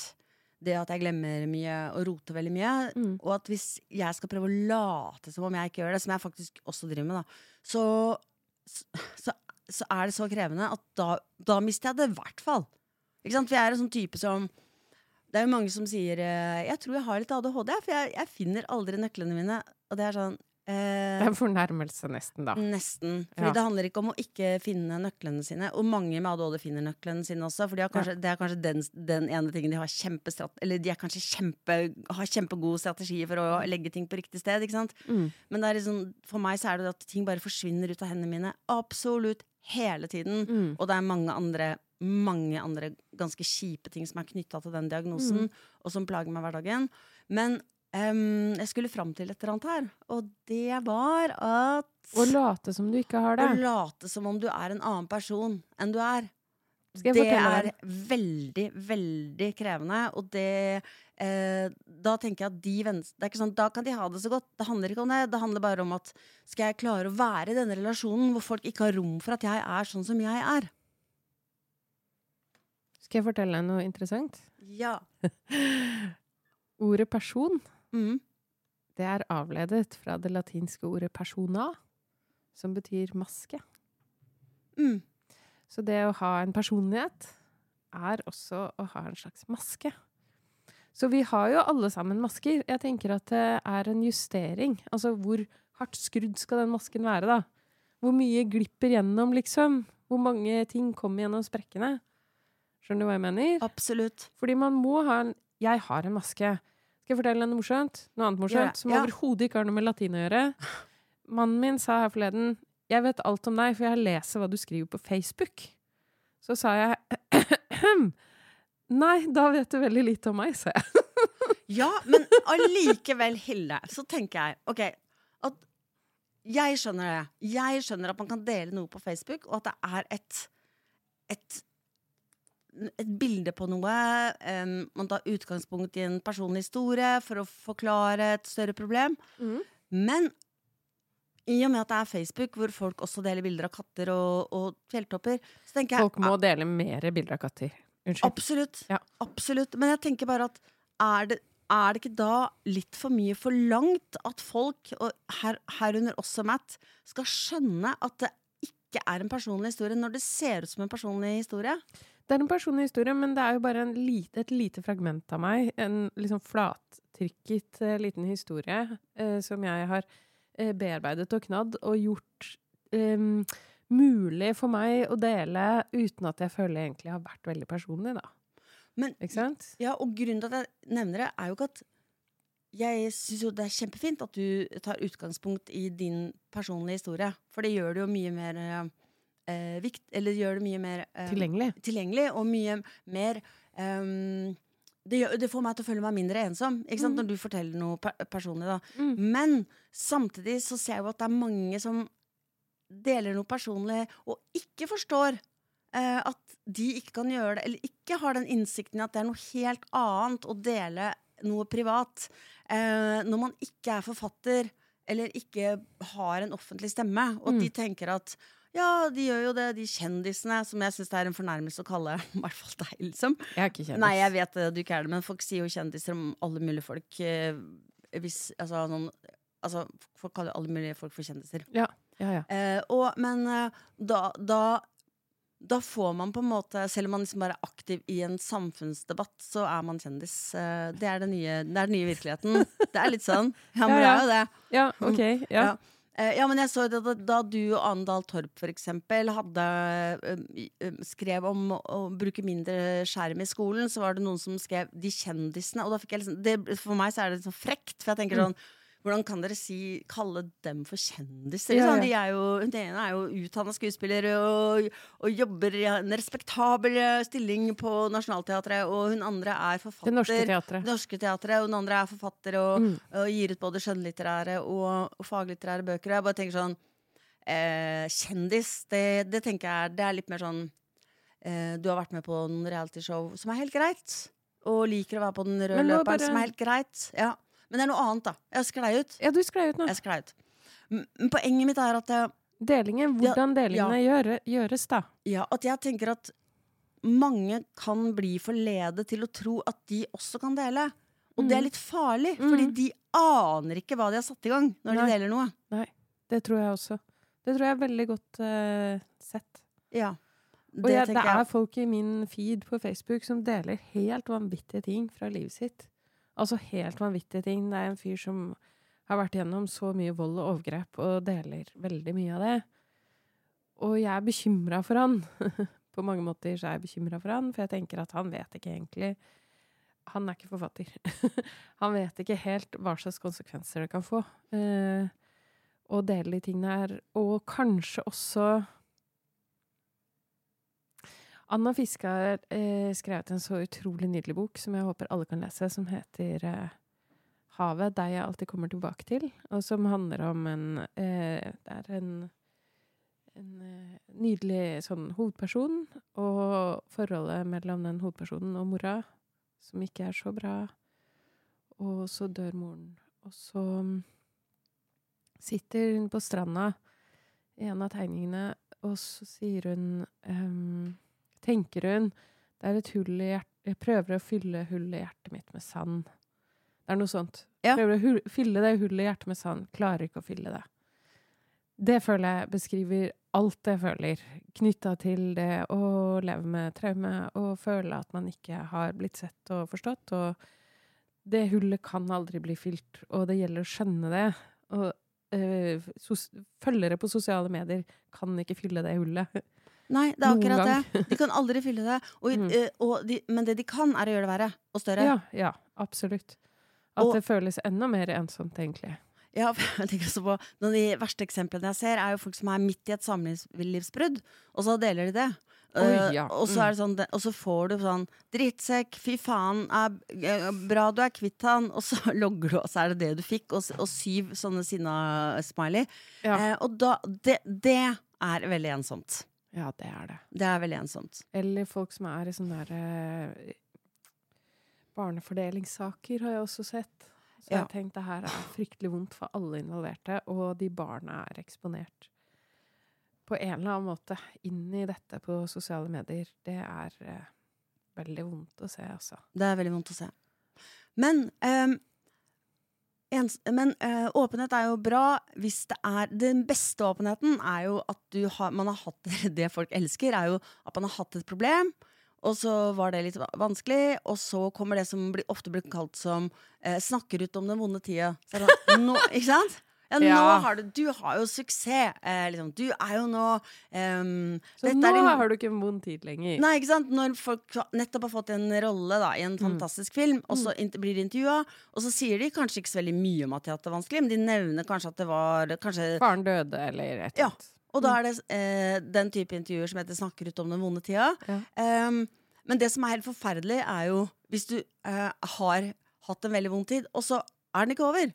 det at jeg glemmer mye og roter veldig mye. Mm. Og at hvis jeg skal prøve å late som om jeg ikke gjør det, som jeg faktisk også driver med, da, så, så, så er det så krevende at da, da mister jeg det i hvert fall. Ikke sant? For jeg er en sånn type som Det er jo mange som sier eh, Jeg tror jeg har litt ADHD, for jeg, jeg finner aldri nøklene mine. Og det er sånn Det er en fornærmelse, nesten, da. Nesten. Fordi Ja. det handler ikke om å ikke finne nøklene sine. Og mange med ADHD finner nøklene sine også. For de har kanskje, det er kanskje den, den ene tingen de har kjempestrat... Eller de er kanskje kjempe, har kjempegode strategier for å legge ting på riktig sted. Ikke sant? Mm. Men er liksom, for meg så er det at ting bare forsvinner ut av hendene mine absolutt hele tiden. Mm. Og det er mange andre, mange andre ganske kjipe ting som er knytta til den diagnosen, og som plager meg i hverdagen. Men em, jeg skulle fram til et eller annet her, og det var at Å late som du ikke har det. Å late som om du er en annen person enn du er. Det er veldig, veldig krevende, og det eh, Da tenker jeg at de det er ikke sånn, Da kan de ha det så godt. Det handler ikke om det. Det handler bare om at skal jeg klare å være i denne relasjonen hvor folk ikke har rom for at jeg er sånn som jeg er? Skal jeg fortelle deg noe interessant? Ja. Ordet person, Mm. det er avledet fra det latinske ordet persona, som betyr maske. Mm. Så det å ha en personlighet er også å ha en slags maske. Så vi har jo alle sammen masker. Jeg tenker at det er en justering. Altså hvor hardt skrudd skal den masken være, da? Hvor mye glipper gjennom, liksom? Hvor mange ting kommer gjennom sprekkene? Skjønner du hva jeg mener? Absolutt. Fordi man må ha en Jeg har en maske. Skal jeg fortelle deg noe morsomt? Noe annet morsomt? Som ja. overhodet ikke har noe med latin å gjøre. Mannen min sa her forleden Jeg vet alt om deg, for jeg leser hva du skriver på Facebook. Så sa jeg Nei, da vet du veldig lite om meg, sa jeg. Ja, men allikevel, Hilde, så tenker jeg ok, at jeg skjønner det. Jeg skjønner at man kan dele noe på Facebook, og at det er et et, et bilde på noe. Um, man tar utgangspunkt i en personlig historie for å forklare et større problem. Mm. Men i og med at det er Facebook, hvor folk også deler bilder av katter og, og fjelltopper, så tenker jeg Folk må dele mer bilder av katter. Unnskyld. Absolutt. Ja. Absolutt. Men jeg tenker bare at er det, er det ikke da litt for mye forlangt at folk, og her, herunder også Matt, skal skjønne at det ikke er en personlig historie når det ser ut som en personlig historie? Det er en personlig historie, men det er jo bare en lite, et lite fragment av meg. En liksom flattrykket eh, liten historie eh, som jeg har eh, bearbeidet og knadd og gjort em, mulig for meg å dele uten at jeg føler jeg egentlig har vært veldig personlig, da. Men, Ikke sant? ja, og grunnen til at jeg nevner det, er jo ikke at jeg syns jo det er kjempefint at du tar utgangspunkt i din personlige historie. For det gjør det jo mye mer eh, vikt, Eller gjør det mye mer eh, Tilgjengelig. tilgjengelig og mye mer um, det, gjør, det får meg til å føle meg mindre ensom ikke sant? Mhm. når du forteller noe per personlig. Mm. Men samtidig så ser jeg jo at det er mange som deler noe personlig og ikke forstår eh, at de ikke kan gjøre det, eller ikke har den innsikten i at det er noe helt annet å dele noe privat eh, når man ikke er forfatter eller ikke har en offentlig stemme, og Mm. de tenker at ja, de gjør jo det, de kjendisene, som jeg syns det er en fornærmelse å kalle i hvert fall deg, liksom. Jeg er ikke kjendis. Nei, jeg vet du ikke er det, men folk sier jo kjendiser om alle mulige folk. eh, hvis, altså, noen, altså, folk kaller alle mulige folk for kjendiser. Ja, ja. Eh, og, men eh, da, da, da får man på en måte, selv om man liksom bare er aktiv i en samfunnsdebatt, så er man kjendis. Eh, det, er den nye, det er den nye virkeligheten. Det er litt sånn. Ja, men det Ja, er jo det. Ja, OK. Ja. Ja. Eh, ja, men jeg så det da, du og Ane Dahl Torp for eksempel hadde, eh, eh, skrev om å, bruke mindre skjerm i skolen, så var det noen som skrev 'de kjendisene'. Og da fikk jeg liksom, det, for meg så er det litt sånn frekt, for jeg tenker Mm. Hvordan kan dere si, kalle dem for kjendiser? Ja, Liksom? ja. De er jo, den ene er jo utdanna skuespiller og, og jobber i en respektabel eh, stilling på Nationaltheatret, og hun andre er forfatter. Det Norske Teatret. Det Norske Teatret, og den andre er forfatter og, Mm. og gir ut både skjønnlitterære og, og faglitterære bøker. Og jeg bare tenker sånn eh, Kjendis, det, det tenker jeg det er litt mer sånn eh, Du har vært med på noen realityshow som er helt greit, og liker å være på den røde løperen, bare- som er helt greit. Ja. Men det er noe annet, da. Jeg sklei ut. Ja, du sklei ut nå. Jeg sklei ut. Men poenget mitt er at jeg, Delingen. Hvordan delingene gjøre, gjøres, da. ja, at jeg tenker at mange kan bli forledet til å tro at de også kan dele. Og det er Mhm. litt farlig, mm. fordi de aner ikke hva de har satt i gang når Nei. de deler noe. Nei, Det tror jeg også. Det tror jeg er veldig godt uh, sett. Ja. Det, Og jeg, det er folk i min feed på Facebook som deler helt vanvittige ting fra livet sitt. Altså helt vanvittige ting. Det er en fyr som har vært gjennom så mye vold og overgrep og deler veldig mye av det. Og jeg er bekymra for han. På mange måter så er jeg bekymra for han, for jeg tenker at han vet ikke egentlig Han er ikke forfatter. han vet ikke helt hva slags konsekvenser det kan få eh, å dele de tingene her. Og kanskje også Anna Fiske har eh, skrevet en så utrolig nydelig bok som jeg håper alle kan lese, som heter eh, 'Havet deg jeg alltid kommer tilbake til', og som handler om en eh, Det er en, en eh, nydelig sånn hovedperson, og forholdet mellom den hovedpersonen og mora, som ikke er så bra. Og så dør moren. Og så mm, sitter hun på stranda i en av tegningene, og så sier hun um, tenker hun det er et hull i hjertet Jeg prøver å fylle hullet i hjertet mitt med sand. Det er noe sånt. Ja. Prøver å fylle det hullet i hjertet med sand. Klarer ikke å fylle det. Det føler jeg beskriver alt jeg føler knytta til det å leve med traume og føle at man ikke har blitt sett og forstått. Og det hullet kan aldri bli fylt, og det gjelder å skjønne det. Og øh, følgere på sosiale medier kan ikke fylle det hullet. Nei, det er akkurat det. De kan aldri fylle det. Og, Mm. eh, og de, men det de kan, er å gjøre det verre og større. Ja, ja, absolutt. At Og- det føles enda mer ensomt, egentlig. Ja, jeg tenker også på Noen av de verste eksemplene jeg ser, er jo folk som er midt i et samlivsbrudd, og så deler de det. Oi, ja. mm. og, så Mm. er det sånn, og så får du sånn 'Drittsekk, fy faen, er, er bra du er kvitt han', og så logger du, og så er det det du fikk, og, og syv sånne sinna-smiley. Ja. Eh, og da det, det er veldig ensomt. Ja, det er det. Det er veldig ensomt. Eller folk som er i sånne der eh, Barnefordelingssaker har jeg også sett. Så jeg Ja. har tenkt det her er fryktelig vondt for alle involverte, og de barna er eksponert på en eller annen måte inn i dette på sosiale medier. Det er eh, veldig vondt å se, altså. Det er veldig vondt å se. Men, ens, men eh, åpenhet er jo bra hvis det er Den beste åpenheten er jo at har, man har hatt det folk elsker, er jo at man har hatt et problem. Og så var det litt vanskelig, og så kommer det som blir, ofte blir kalt som eh, 'snakker ut om den vonde tida'. Så det sånn, ikke sant? Ja, nå Ja. har du Du har jo suksess. Eh, liksom. Du er jo nå um, Så nå er din- har du ikke en vond tid lenger. Nei, ikke sant? Når folk nettopp har fått en rolle da, i en Mm. fantastisk film, og så int- blir de intervjua, og så sier de kanskje ikke så veldig mye om at de har hatt det vanskelig, men de nevner kanskje at det var kanskje, Faren døde, eller et eller Ja. Og da er det eh, den type intervjuer som heter 'Snakker ut om den vonde tida'. Ja. Um, men det som er helt forferdelig, er jo hvis du eh, har hatt en veldig vond tid, og så er den ikke over.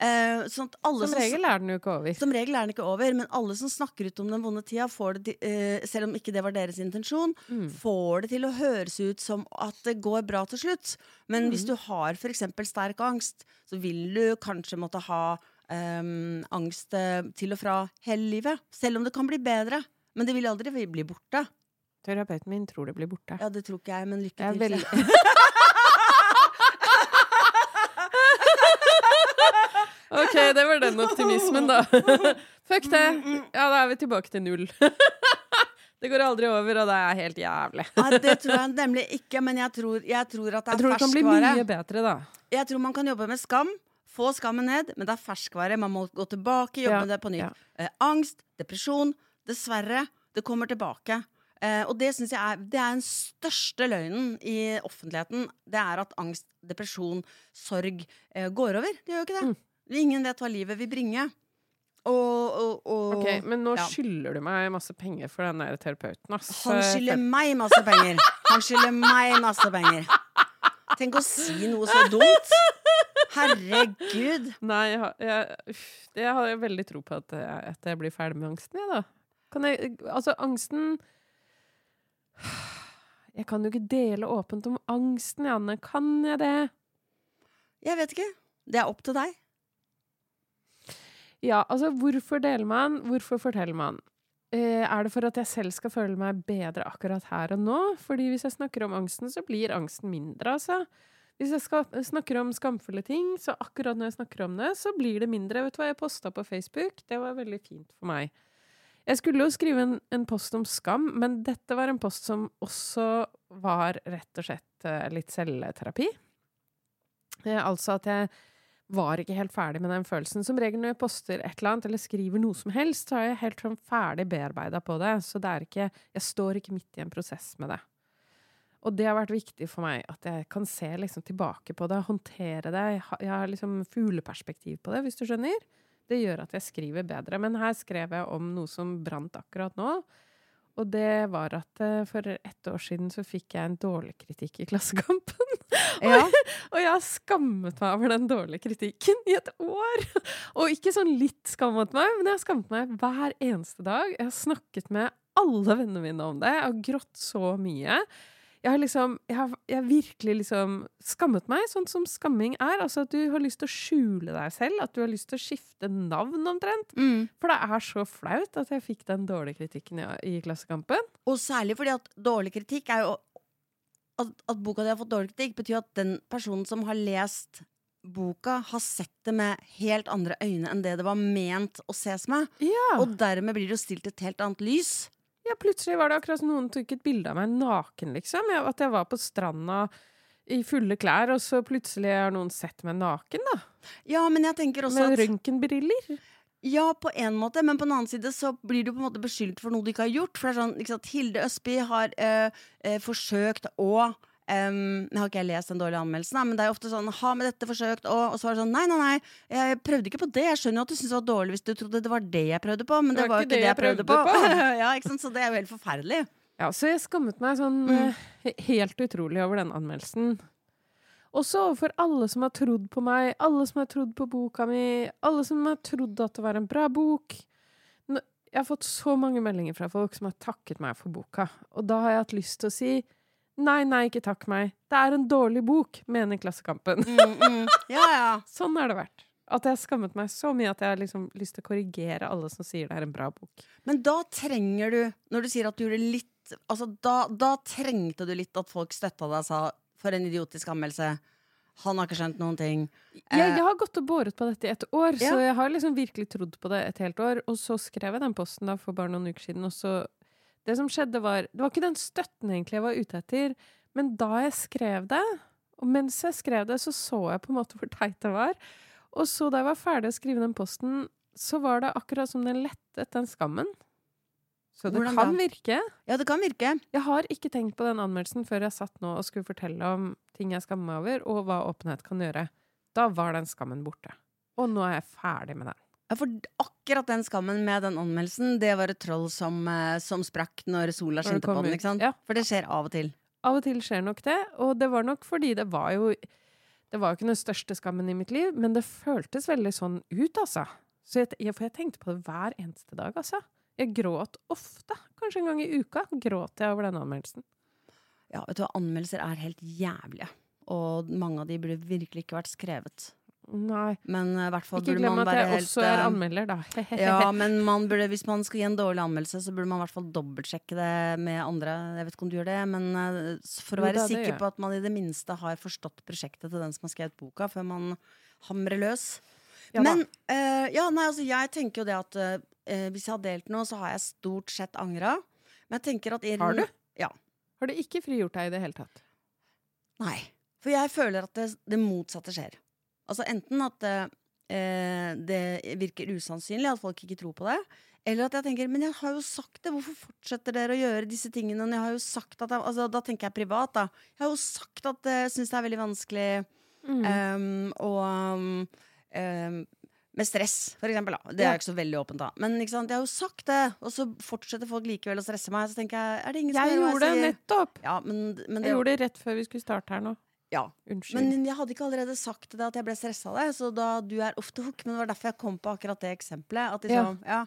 Eh, sånn Som regel er den jo ikke over. som regel er den ikke over, men alle som snakker ut om den vonde tida, får det til, eh, selv om ikke det var deres intensjon, Mm. får det til å høres ut som at det går bra til slutt. Men Mm. hvis du har f.eks. sterk angst, så vil du kanskje måtte ha um, angst eh, til og fra hele livet. Selv om det kan bli bedre. Men det vil aldri bli- borte. Terapeuten min tror det blir borte. Ja, det tror ikke jeg, men lykke Jeg til. veldig OK, det var den optimismen, da. Fuck det. Ja, da er vi tilbake til null. Det går aldri over, og det er helt jævlig. Nei, det tror jeg nemlig ikke, men jeg tror, jeg tror at det Jeg er tror det kan bli mye bedre, da. Jeg tror man kan jobbe med skam. Få skammen ned, men det er ferskvare. Man må gå tilbake, jobbe Ja, med det på nytt. ja. Eh, angst, depresjon. Dessverre, det kommer tilbake. Eh, og det syns jeg er Det er den største løgnen i offentligheten. Det er at angst, depresjon, sorg eh, går over. Det gjør jo ikke det. Mm. Ingen vet hva livet vil bringe. Og, og, og Ok, Men nå ja. skylder du meg masse penger for den der terapeuten, ass. Han Så skylder meg masse penger. Han skylder meg masse penger. Tenk å si noe så dumt. Herregud. Nei, jeg, har- jeg, har veldig tro på at jeg, at jeg blir ferdig med angsten, jeg, da. Kan jeg Altså, angsten Jeg kan jo ikke dele åpent om angsten, Janne. Kan jeg det? Jeg vet ikke. Det er opp til deg. Ja, altså, hvorfor deler man? Hvorfor forteller man? Eh, er det for at jeg selv skal føle meg bedre akkurat her og nå? Fordi hvis jeg snakker om angsten, så blir angsten mindre, altså. Hvis jeg skal, snakker om skamfulle ting, så akkurat når jeg snakker om det, så blir det mindre. Vet du hva jeg posta på Facebook? Det var veldig fint for meg. Jeg skulle jo skrive en, en post om skam, men dette var en post som også var rett og slett eh, litt selvterapi. Eh, altså at jeg var ikke helt ferdig med den følelsen. Som regel når jeg poster et eller annet, eller skriver noe som helst, så er jeg helt sånn ferdig bearbeida på det. Så det er ikke Jeg står ikke midt i en prosess med det. Og det har vært viktig for meg, at jeg kan se liksom tilbake på det, håndtere det. Jeg har, jeg har liksom fugleperspektiv på det, hvis du skjønner. Det gjør at jeg skriver bedre. Men her skrev jeg om noe som brant akkurat nå. Og det var at uh, for ett år siden så fikk jeg en dårlig kritikk i Klassekampen. Ja. og jeg har skammet meg over den dårlige kritikken i et år! og ikke sånn litt skammet meg, men jeg har skammet meg hver eneste dag. Jeg har snakket med alle vennene mine om det. Jeg har grått så mye jeg har liksom jeg har, jeg har, virkelig liksom skammet meg, sånn som skamming er. Altså at du har lyst til å skjule deg selv, at du har lyst til å skifte navn omtrent. Mm. For det er så flaut at jeg fikk den dårlige kritikken i, i Klassekampen. Og særlig fordi at dårlig kritikk er jo at, at boka di har fått dårlig kritikk, betyr at den personen som har lest boka, har sett det med helt andre øyne enn det det var ment å ses med. Ja. Og dermed blir det jo stilt et helt annet lys. Ja, plutselig var det akkurat som noen tok et bilde av meg naken, liksom. Jeg, at jeg var på stranda i fulle klær, og så plutselig har noen sett meg naken, da. Ja, men jeg tenker også Med at røntgenbriller. Ja, på en måte, men på den annen side så blir du på en måte beskyldt for noe du ikke har gjort. For det er sånn, ikke sant, Hilde Østby har øh, øh, forsøkt å Um, jeg har ikke lest den dårlige anmeldelsen, men det er ofte sånn Ha med dette forsøkt, og, og så var det sånn Nei, nei, nei, jeg prøvde ikke på det. Jeg skjønner jo at du syntes det var dårlig hvis du trodde det var det jeg prøvde på, men det, var jo ikke det jeg prøvde, på. ja, ikke sant? Så det er jo helt forferdelig. Ja, så jeg skammet meg sånn Mm. eh, helt utrolig over den anmeldelsen. Også overfor alle som har trodd på meg, alle som har trodd på boka mi, alle som har trodd at det var en bra bok. Jeg har fått så mange meldinger fra folk som har takket meg for boka, og da har jeg hatt lyst til å si nei, nei, ikke takk meg. Det er en dårlig bok, mener Klassekampen. Mm, mm. Ja, ja. Sånn har det vært. At jeg har skammet meg så mye at jeg har liksom lyst til å korrigere alle som sier det er en bra bok. Men da trenger du, når du sier at du gjorde litt Altså, da, da trengte du litt at folk støtta deg og sa for en idiotisk anmeldelse. Han har ikke skjønt noen ting. Jeg, Eh, jeg har gått og båret på dette i et år, Ja. så jeg har liksom virkelig trodd på det et helt år. Og så skrev jeg den posten for bare noen uker siden, og så Det som skjedde, var Det var ikke den støtten egentlig jeg var ute etter, men da jeg skrev det, og mens jeg skrev det, så så jeg på en måte hvor teit det var. Og så da jeg var ferdig å skrive den posten, så var det akkurat som den lettet den skammen. Så det Hvordan kan da? virke. ja, det kan virke. Jeg har ikke tenkt på den anmeldelsen før jeg satt nå og skulle fortelle om ting jeg skammer meg over, og hva åpenhet kan gjøre. Da var den skammen borte. Og nå er jeg ferdig med den. Ja, for akkurat den skammen med den anmeldelsen, det var et troll som, eh, som sprakk når sola skinte på den. ikke sant? Ja. For det skjer av og til. Av og til skjer nok det, og det var nok fordi det var jo Det var jo ikke den største skammen i mitt liv, men det føltes veldig sånn ut, altså. Så jeg, jeg, for jeg tenkte på det hver eneste dag, altså. Jeg gråt ofte. Kanskje en gang i uka gråt jeg over den anmeldelsen. Ja, vet du hva, Anmeldelser er helt jævlige. Og mange av de burde virkelig ikke vært skrevet. Nei. Men eh, i hvert fall Ikke glem at jeg helt også er eh, anmelder, da. Ja, men man burde, hvis man skal gi en dårlig anmeldelse, så burde man i hvert fall dobbeltsjekke det med andre. Jeg vet ikke om du gjør det, men eh, for å være sikker på at man i det minste har forstått prosjektet til den som har skrevet boka, før man hamrer løs. Ja men uh, ja, nei, altså, jeg tenker jo det at uh, hvis jeg har delt noe, så har jeg stort sett angra. Men jeg tenker at Har du? Ja. Har det ikke frigjort deg i det hele tatt? Nei. For jeg føler at det, det motsatte skjer. Altså enten at det, eh, det virker usannsynlig at folk ikke tror på det, eller at jeg tenker Men jeg har jo sagt det, hvorfor fortsetter dere å gjøre disse tingene? Jeg har jo sagt at jeg, altså, Da tenker jeg privat, da. Jeg har jo sagt at jeg syns det er veldig vanskelig Mm. um, og um, med stress, for eksempel. Da. Det er jo ikke så veldig åpent, da. Men jeg har jo sagt det, og så fortsetter folk likevel å stresse meg. Så tenker jeg, er det ingen som Jeg hva gjorde det nettopp! Ja, men, men det, Jeg gjorde det rett før vi skulle starte her nå. Ja. Unnskyld. Men jeg hadde ikke allerede sagt deg at jeg ble stressa av det. Så da du er off the hook. Men det var derfor jeg kom på akkurat det eksempelet. At liksom, ja.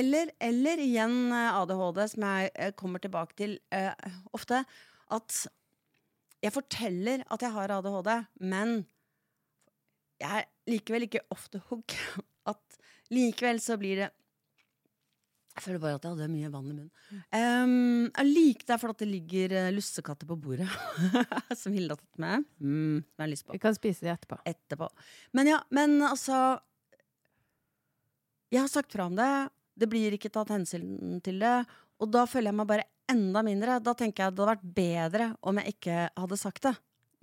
Eller, eller igjen eh, ADHD, som jeg eh, kommer tilbake til uh, ofte. At jeg forteller at jeg har ADHD, men jeg er likevel ikke off the hook. At likevel så blir det Jeg føler bare at jeg hadde mye vann i munnen. Um, jeg liker det for at det ligger uh, lussekatter på bordet. som Hilde har tatt med. Mm, som jeg har lyst på Vi kan spise det etterpå. etterpå. Men ja, men altså Jeg har sagt fra om det. Det blir ikke tatt hensyn til det. Og da føler jeg meg bare enda mindre. Da tenker jeg det hadde vært bedre om jeg ikke hadde sagt det.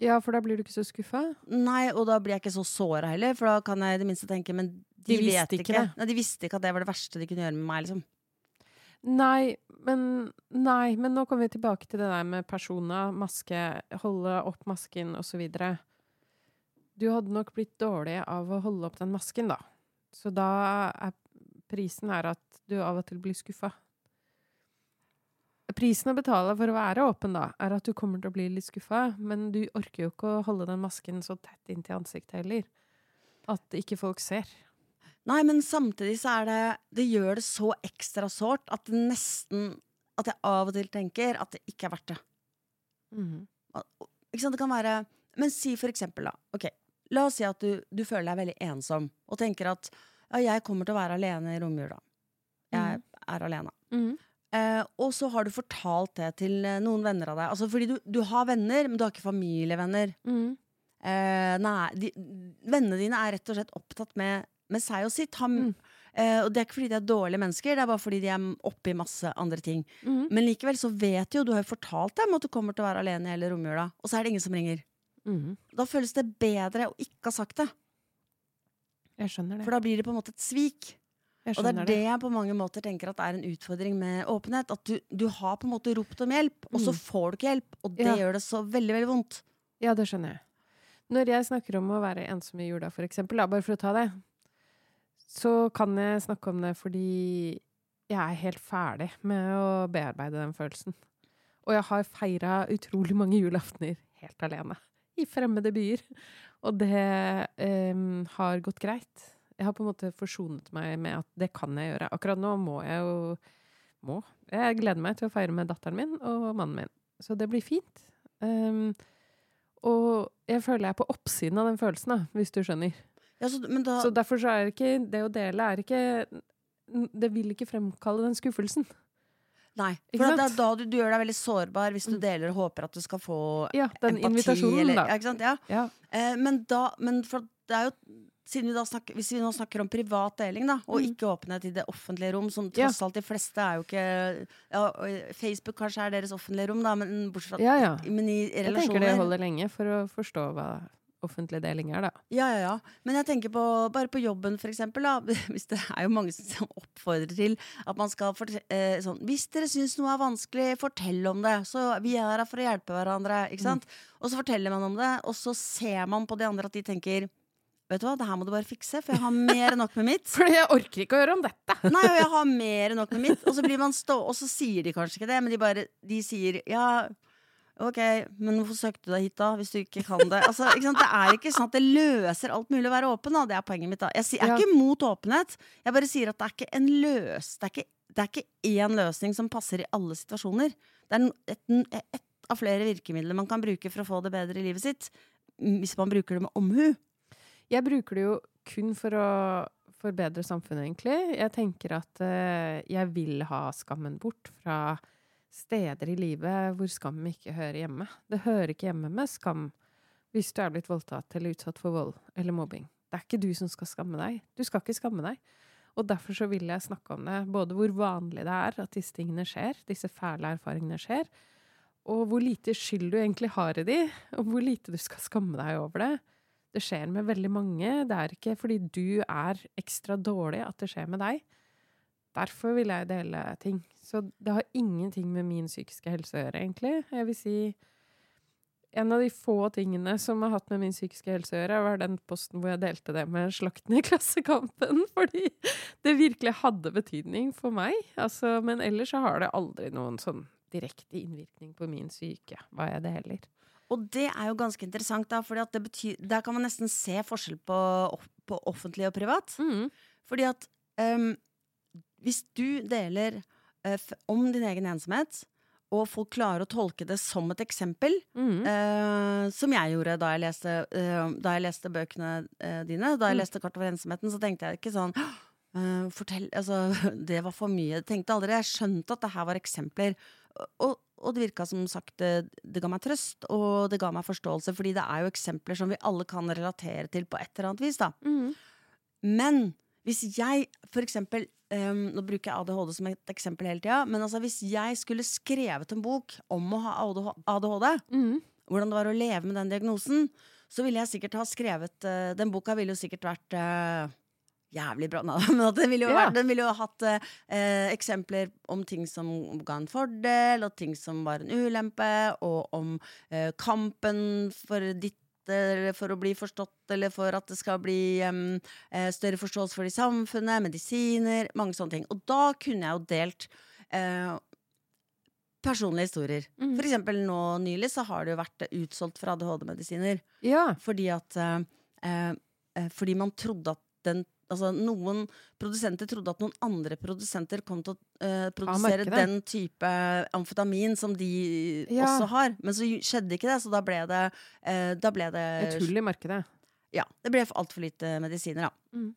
Ja, for da blir du ikke så skuffa? Nei, og da blir jeg ikke så såra heller, for da kan jeg i det minste tenke Men de, De visste vet ikke ikke. Nei, de visste ikke at det var det verste de kunne gjøre med meg, liksom. Nei, men, nei, men nå kommer vi tilbake til det der med persona, maske, holde opp masken osv. Du hadde nok blitt dårlig av å holde opp den masken, da. Så da er prisen her at du av og til blir skuffa. Prisen å betale for å være åpen, da, er at du kommer til å bli litt skuffa, men du orker jo ikke å holde den masken så tett inntil ansiktet heller. At ikke folk ser. Nei, men samtidig så er det Det gjør det så ekstra sårt at det nesten At jeg av og til tenker at det ikke er verdt det. Mhm. Ikke sant, det kan være Men si for eksempel, da. Ok, la oss si at du, du føler deg veldig ensom, og tenker at ja, jeg kommer til å være alene i romjula. Jeg er alene. Mhm. Eh, og så har du fortalt det til eh, noen venner av deg. Altså fordi du, du har venner, men du har ikke familievenner. Mm. Eh, nei, de, vennene dine er rett og slett opptatt med, med seg og sitt. Han, Mm. eh, og det er ikke fordi de er dårlige mennesker, det er bare fordi de er oppi masse andre ting. Mm. Men likevel så vet de jo, du har jo fortalt dem at du kommer til å være alene i hele romjula, og så er det ingen som ringer. Mm. Da føles det bedre å ikke ha sagt det, Jeg skjønner det. for da blir det på en måte et svik. Og det er det jeg på mange måter tenker at er en utfordring med åpenhet. At du, du har på en måte ropt om hjelp, og så Mm. får du ikke hjelp. Og det Ja. gjør det så veldig, veldig vondt. Ja, det skjønner jeg. Når jeg snakker om å være ensom i jula, for eksempel, da, bare for å ta det, så kan jeg snakke om det fordi jeg er helt ferdig med å bearbeide den følelsen. Og jeg har feira utrolig mange julaftener helt alene. I fremmede byer. Og det um, har gått greit. Jeg har på en måte forsonet meg med at det kan jeg gjøre. Akkurat nå må jeg jo Må. Jeg gleder meg til å feire med datteren min og mannen min. Så det blir fint. Um, og jeg føler jeg er på oppsiden av den følelsen, da, hvis du skjønner. Ja, så, men da, Så derfor så er ikke det å dele er ikke Det vil ikke fremkalle den skuffelsen. nei. For det er da du, du gjør deg veldig sårbar hvis du Mm. deler og håper at du skal få Ja, den empati. invitasjonen, eller, da. Ja, ikke sant? Ja. Ja. Eh, men da men for det er jo vi snakker, Hvis vi nå snakker om privat deling, da, og Mm. ikke åpenhet i det offentlige rom, som tross alt de fleste er jo ikke ja, Facebook kanskje er deres offentlige rom, da, men bortsett fra ja, ja. Men i Jeg tenker det holder lenge for å forstå hva offentlig deling er, da. Ja, ja, ja. Men jeg tenker på, bare på jobben, for eksempel. Da. Hvis det er jo mange som oppfordrer til at man skal eh, sånn Hvis dere syns noe er vanskelig, fortell om det. Så vi er her for å hjelpe hverandre. Ikke sant? Og så forteller man om det, og så ser man på de andre at de tenker Vet du hva, det her må du bare fikse, for jeg har mer enn nok med mitt. For jeg orker ikke å høre om dette! Nei, og jeg har mer enn nok med mitt. Og så blir man stå, og så sier de kanskje ikke det, men de bare De sier ja. Ok, men hvorfor søkte du deg hit da, hvis du ikke kan det? Altså, ikke? Det er ikke sånn at det løser alt mulig å være åpen, da. Det er poenget mitt. da Jeg, er ikke mot åpenhet. Jeg bare sier at det er ikke en løs Det er ikke, det er ikke én løsning som passer i alle situasjoner. Det er ett et, et av flere virkemidler man kan bruke for å få det bedre i livet sitt. mm, Hvis man bruker det med omhu. Jeg bruker det jo kun for å forbedre samfunnet, egentlig. Jeg tenker at uh, jeg vil ha skammen bort fra steder i livet hvor skam ikke hører hjemme. Det hører ikke hjemme med skam hvis du er blitt voldtatt eller utsatt for vold eller mobbing. Det er ikke du som skal skamme deg. Du skal ikke skamme deg. Og derfor så vil jeg snakke om det, både hvor vanlig det er at disse tingene skjer, disse fæle erfaringene skjer, og hvor lite skyld du egentlig har i de, og hvor lite du skal skamme deg over det. Det skjer med veldig mange. Det er ikke fordi du er ekstra dårlig at det skjer med deg. Derfor vil jeg dele ting. Så det har ingenting med min psykiske helse å gjøre, egentlig. Jeg vil si en av de få tingene som har hatt med min psykiske helse å gjøre, var den posten hvor jeg delte det med Slakten i Klassekampen. Fordi det virkelig hadde betydning for meg. Altså, men ellers så har det aldri noen sånn direkte innvirkning på min syke. Hva jeg det heller. Og det er jo ganske interessant, da, for der kan man nesten se forskjell på, på offentlig og privat. Mm. Fordi at ehm, hvis du deler eh, om din egen ensomhet, og folk klarer å tolke det som et eksempel, Mm. eh, som jeg gjorde da jeg leste, eh, da jeg leste bøkene eh, dine, da jeg Mm. leste 'Kart over ensomheten', så tenkte jeg ikke sånn eh, fortell, altså, Det var for mye. Jeg tenkte aldri, jeg skjønte at det her var eksempler. Og, og det virka som sagt det, det ga meg trøst, og det ga meg forståelse, fordi det er jo eksempler som vi alle kan relatere til på et eller annet vis. da Mm. men hvis jeg for eksempel ehm, Nå bruker jeg ADHD som et eksempel hele tida. Men altså, hvis jeg skulle skrevet en bok om å ha ADHD, Mm. hvordan det var å leve med den diagnosen, så ville jeg sikkert ha skrevet uh, Den boka ville jo sikkert vært uh, jævlig bra. Men den ville jo, Ja. vært, den ville jo hatt eh, eksempler om ting som ga en fordel, og ting som var en ulempe, og om kampen for ditt for å bli forstått, eller for at det skal bli eh, større forståelse for det i samfunnet, medisiner, mange sånne ting. Og da kunne jeg jo delt uh, personlige historier. Mm. For eksempel nå nylig så har det jo vært utsolgt for ADHD-medisiner. Ja. Fordi at uh, uh, Fordi man trodde at den Altså Noen produsenter trodde at noen andre produsenter kom til å uh, produsere den type amfetamin som de Ja. også har. Men så skjedde ikke det, så da ble det, uh, da ble det Et hull i markedet. ja, det ble altfor lite medisiner, da. Mm.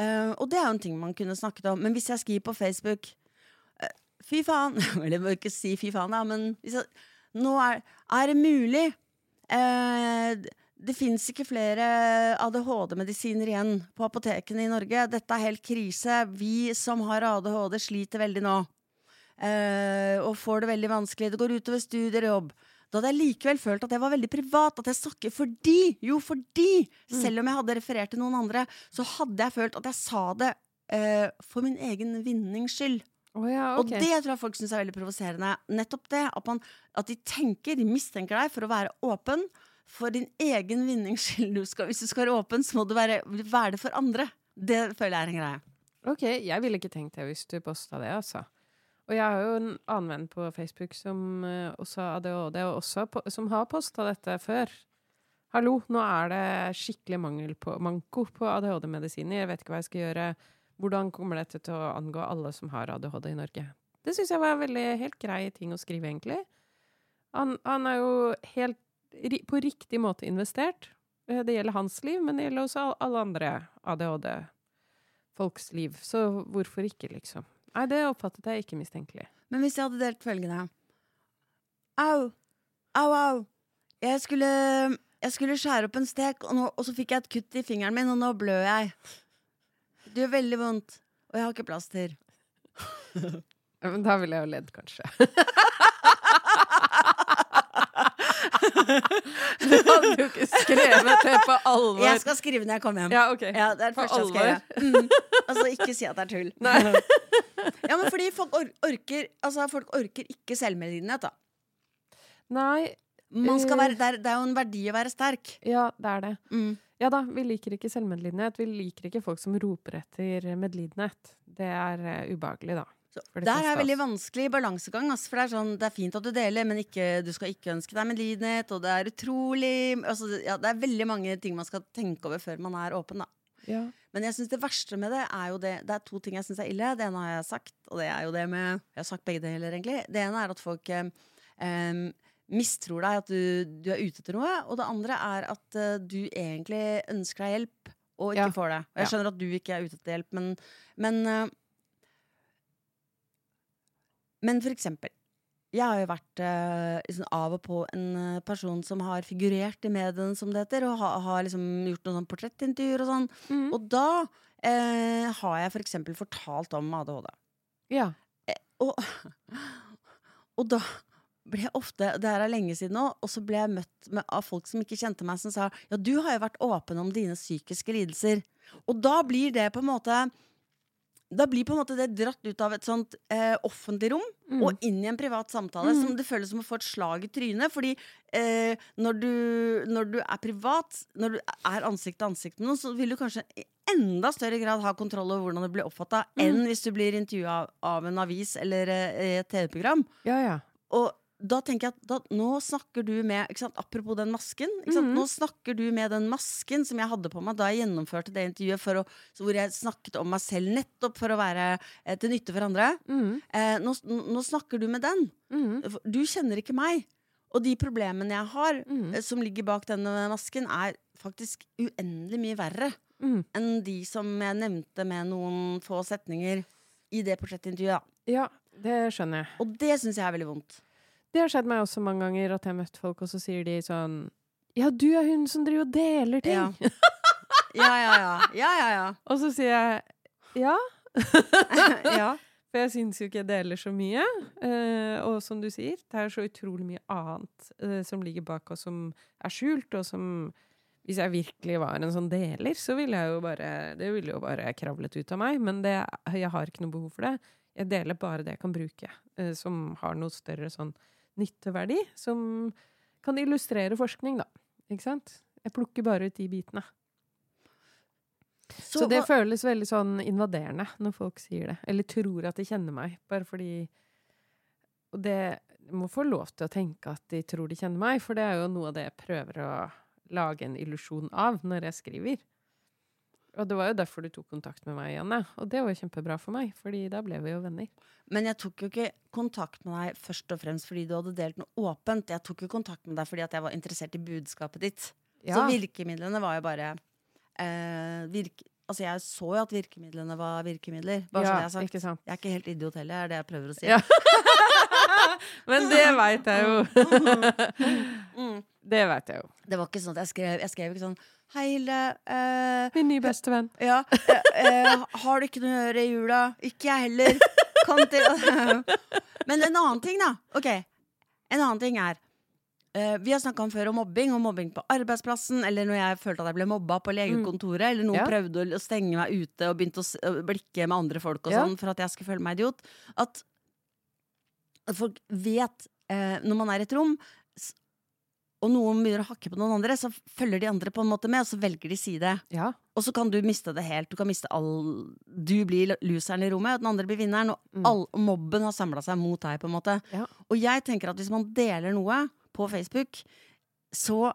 Uh, og det er jo en ting man kunne snakket om. Men hvis jeg skriver på Facebook eh, Fy faen! Eller jeg må ikke si fy faen, da, men jeg, nå er, er det mulig eh, Det fins ikke flere ADHD-medisiner igjen på apotekene i Norge. Dette er helt krise. Vi som har ADHD, sliter veldig nå. Eh, og får det veldig vanskelig. Det går utover studier og jobb. Da hadde jeg likevel følt at jeg var veldig privat. At jeg snakker fordi, jo fordi, selv om jeg hadde referert til noen andre, så hadde jeg følt at jeg sa det eh, for min egen vinnings skyld. Oh ja, Og det tror jeg folk syns er veldig provoserende. Nettopp det. At, man, at de tenker, de mistenker deg for å være åpen. For din egen vinnings skyld. Du skal, hvis du skal være åpen, så må du være, være det for andre. Det føler jeg er en greie. Ok, jeg ville ikke tenkt det hvis du posta det, altså. Og jeg har jo en annen venn på Facebook som eh, også har ADHD, og også på, som har posta dette før. Hallo, nå er det skikkelig mangel på, manko på ADHD-medisiner. Jeg vet ikke hva jeg skal gjøre. Hvordan kommer dette til å angå alle som har ADHD i Norge? Det syns jeg var en veldig helt grei ting å skrive, egentlig. Han, han er jo helt på riktig måte investert. Eh, Det gjelder hans liv, men det gjelder også alle andre ADHD-folks liv. Så hvorfor ikke, liksom? Nei, det oppfattet jeg ikke mistenkelig. Men hvis jeg hadde delt følgende Au! Au, au! Jeg skulle, jeg skulle skjære opp en stek, og, nå, og så fikk jeg et kutt i fingeren min, og nå blør jeg. Det gjør veldig vondt, og jeg har ikke plaster. Ja, Men da ville jeg jo ledd, kanskje. Du hadde jo ikke skrevet det på alvor. Jeg skal skrive når jeg kommer hjem. Ja, ok. Ja, det er det På første jeg skal gjøre. Mm. Altså, ikke si at det er tull. Nei. Ja, men fordi folk or orker Altså, folk orker ikke selvmedlidenhet, da. Nei, Man skal Eh. være, det, er, det er jo en verdi å være sterk. ja, det er det. Mm. Ja da, vi liker ikke selvmedlidenhet. Vi liker ikke folk som roper etter medlidenhet. Det er uh, ubehagelig, da. Så der er av veldig vanskelig balansegang. Altså, for det er, sånn, det er fint at du deler, men ikke, du skal ikke ønske deg medlidenhet. Og det er utrolig altså, ja, Det er veldig mange ting man skal tenke over før man er åpen. Ja. Men jeg synes det verste med det er jo det Det er to ting jeg syns er ille. Det ene har jeg sagt, og det er jo det med Jeg har sagt begge deler, egentlig. Det ene er at folk eh, mistror deg, at du, du er ute etter noe. Og det andre er at eh, du egentlig ønsker deg hjelp, og ikke Ja. får det. Og jeg skjønner at du ikke er ute etter hjelp, men, men eh, Men for eksempel. Jeg har jo vært eh, liksom av og på en eh, person som har figurert i mediene, som det heter, og ha, har liksom gjort noen sånn portrettintervjuer og sånn. Mm. Og da eh, har jeg for eksempel fortalt om ADHD. ja. Og, og da ble jeg ofte Det her er lenge siden nå, og så ble jeg møtt med, av folk som ikke kjente meg, som sa ja, du har jo vært åpen om dine psykiske lidelser. Og da blir det på en måte da blir på en måte det dratt ut av et sånt eh, offentlig rom Mm. og inn i en privat samtale. Mm. Som Det føles som å få et slag i trynet. Fordi eh, når, du, når du er privat, når du er ansikt til ansikt med noen, så vil du kanskje i enda større grad ha kontroll over hvordan det blir oppfatta, Mm. enn hvis du blir intervjua av, en avis eller eh, et TV-program. ja, ja. Og da tenker jeg at da, nå snakker du med Apropos den masken. Mhm. Nå snakker du med den masken som jeg hadde på meg da jeg gjennomførte det intervjuet, for å, hvor jeg snakket om meg selv nettopp for å være eh, til nytte for andre. Mm. Eh, nå, nå snakker du med den. Mm. Du kjenner ikke meg. Og de problemene jeg har, Mm. eh, som ligger bak denne masken, er faktisk uendelig mye verre Mm. enn de som jeg nevnte med noen få setninger i det portrettintervjuet. Ja, det skjønner jeg. Og det syns jeg er veldig vondt. Det har skjedd meg også mange ganger at jeg har møtt folk, og så sier de sånn Ja, du er hun som driver og deler ting. Ja. Ja, ja, ja. ja, ja, ja. Og så sier jeg ja. ja. For jeg syns jo ikke jeg deler så mye. Eh, og som du sier, det er så utrolig mye annet eh, som ligger bak, og som er skjult, og som Hvis jeg virkelig var en sånn deler, så ville jeg jo bare Det ville jo bare kravlet ut av meg. Men det, jeg har ikke noe behov for det. Jeg deler bare det jeg kan bruke, eh, som har noe større sånn nytteverdi. Som kan illustrere forskning, da. Ikke sant? Jeg plukker bare ut de bitene. Så, det hva- føles veldig sånn invaderende når folk sier det. Eller tror at de kjenner meg, bare fordi Og det må få lov til å tenke at de tror de kjenner meg, for det er jo noe av det jeg prøver å lage en illusjon av når jeg skriver. Og det var jo derfor du tok kontakt med meg, Janne. Og det var jo kjempebra for meg, fordi da ble vi jo venner. Men jeg tok jo ikke kontakt med deg først og fremst fordi du hadde delt noe åpent. Jeg tok jo kontakt med deg fordi at jeg var interessert i budskapet ditt. Så virkemidlene var jo bare eh, virke, Altså, jeg så jo at virkemidlene var virkemidler. Bare så jeg har sagt. Jeg er ikke helt idiot heller, er det jeg prøver å si. Ja. Men det veit jeg jo. Mm. Det vet jeg jo. Det var ikke sånn at jeg skrev Jeg skrev ikke sånn Hei, Hilde. Eh, Min nye bestevenn. ja, eh, eh, har du ikke noe å gjøre i jula? Ikke jeg heller. Kom til Men en annen ting, da. Ok. En annen ting er eh, Vi har snakka om før om mobbing, og mobbing på arbeidsplassen, eller når jeg følte at jeg ble mobba på legekontoret, eller noen Ja. prøvde å stenge meg ute og begynte å blikke med andre folk og Ja. sånn for at jeg skulle føle meg idiot. At, folk vet eh, når man er i et rom og noen begynner å hakke på noen andre, så følger de andre på en måte med, og så velger de side. Ja. Og så kan du miste det helt. Du kan miste all Du blir loseren i rommet, og den andre blir vinneren. Og Mm. all, mobben har samla seg mot deg, på en måte. Ja. Og jeg tenker at hvis man deler noe på Facebook, så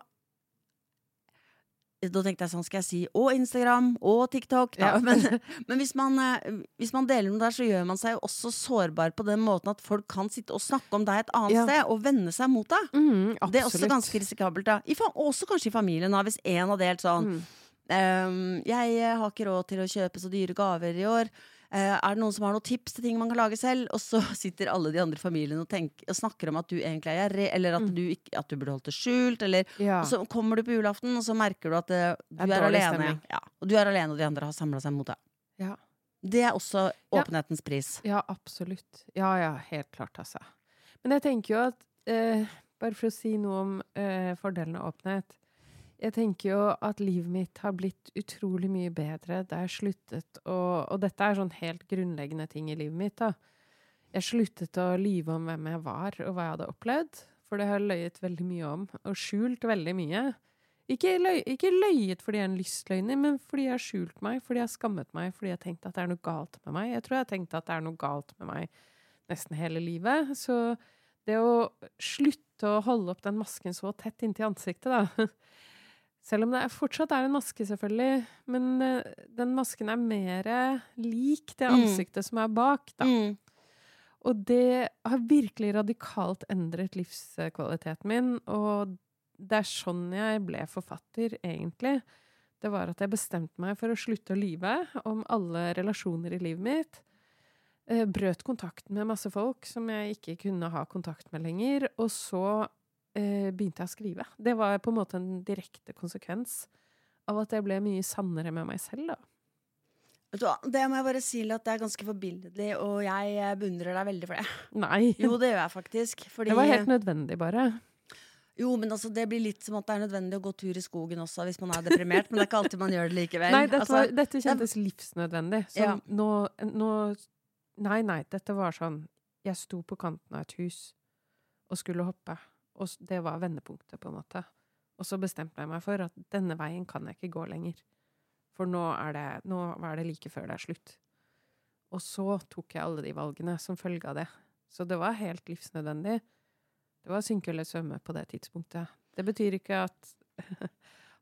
da tenkte jeg sånn, skal jeg si og Instagram og TikTok. Ja. Men, men hvis, man, eh, hvis man deler noe der, så gjør man seg jo også sårbar på den måten at folk kan sitte og snakke om deg et annet Ja. sted, og vende seg mot deg. Mm, Det er også ganske risikabelt. I, Også kanskje i familien, hvis en har delt sånn Mm. um, jeg har ikke råd til å kjøpe så dyre gaver i år. Eh, er det noen som har noen tips til ting man kan lage selv? Og så sitter alle de andre familiene og, tenker, og snakker om at du egentlig er gjerrig, eller at, Mm. du, ikke, at du burde holdt det skjult. Eller, Ja. Og så kommer du på julaften, og så merker du at eh, du er er, alene. Ja, og du er alene, og de andre har samla seg mot deg. Ja. Det er også åpenhetens pris. ja, absolutt. Ja, ja, helt klart, altså. Men jeg tenker jo at eh, Bare for å si noe om eh, fordelen av åpenhet. Jeg tenker jo at livet mitt har blitt utrolig mye bedre da jeg sluttet å Og dette er sånn helt grunnleggende ting i livet mitt, da. Jeg sluttet å lyve om hvem jeg var, og hva jeg hadde opplevd. For det har jeg løyet veldig mye om, og skjult veldig mye. Ikke, løy, ikke løyet fordi jeg er en lystløgner, men fordi jeg har skjult meg, fordi jeg har skammet meg, fordi jeg har tenkt at det er noe galt med meg. Jeg tror jeg har tenkt at det er noe galt med meg nesten hele livet. Så det å slutte å holde opp den masken så tett inntil ansiktet, da Selv om det er, fortsatt er en maske, selvfølgelig, men uh, den masken er mer lik det Mm. ansiktet som er bak, da. Mm. Og det har virkelig radikalt endret livskvaliteten min, og det er sånn jeg ble forfatter, egentlig. Det var at jeg bestemte meg for å slutte å lyve om alle relasjoner i livet mitt. Eh, brøt kontakten med masse folk som jeg ikke kunne ha kontakt med lenger, og så begynte jeg å skrive. Det var på en måte en direkte konsekvens av at jeg ble mye sannere med meg selv, da. Det må jeg bare si at det er ganske forbilledlig, og jeg eh, beundrer deg veldig for det. Nei. Jo, det gjør jeg faktisk. Fordi, det var helt nødvendig, bare. Jo, men altså, det blir litt som at det er nødvendig å gå tur i skogen også hvis man er deprimert, men det er ikke alltid man gjør det likevel. Nei, dette, altså, var, dette kjentes livsnødvendig. Så Ja. nå, nå Nei, nei, dette var sånn Jeg sto på kanten av et hus og skulle hoppe, og det var vendepunktet, på en måte. Og så bestemte jeg meg for at denne veien kan jeg ikke gå lenger. For nå er det, nå er det like før det er slutt. Og så tok jeg alle de valgene som følge av det. Så det var helt livsnødvendig. Det var synke eller svømme på det tidspunktet. Det betyr ikke at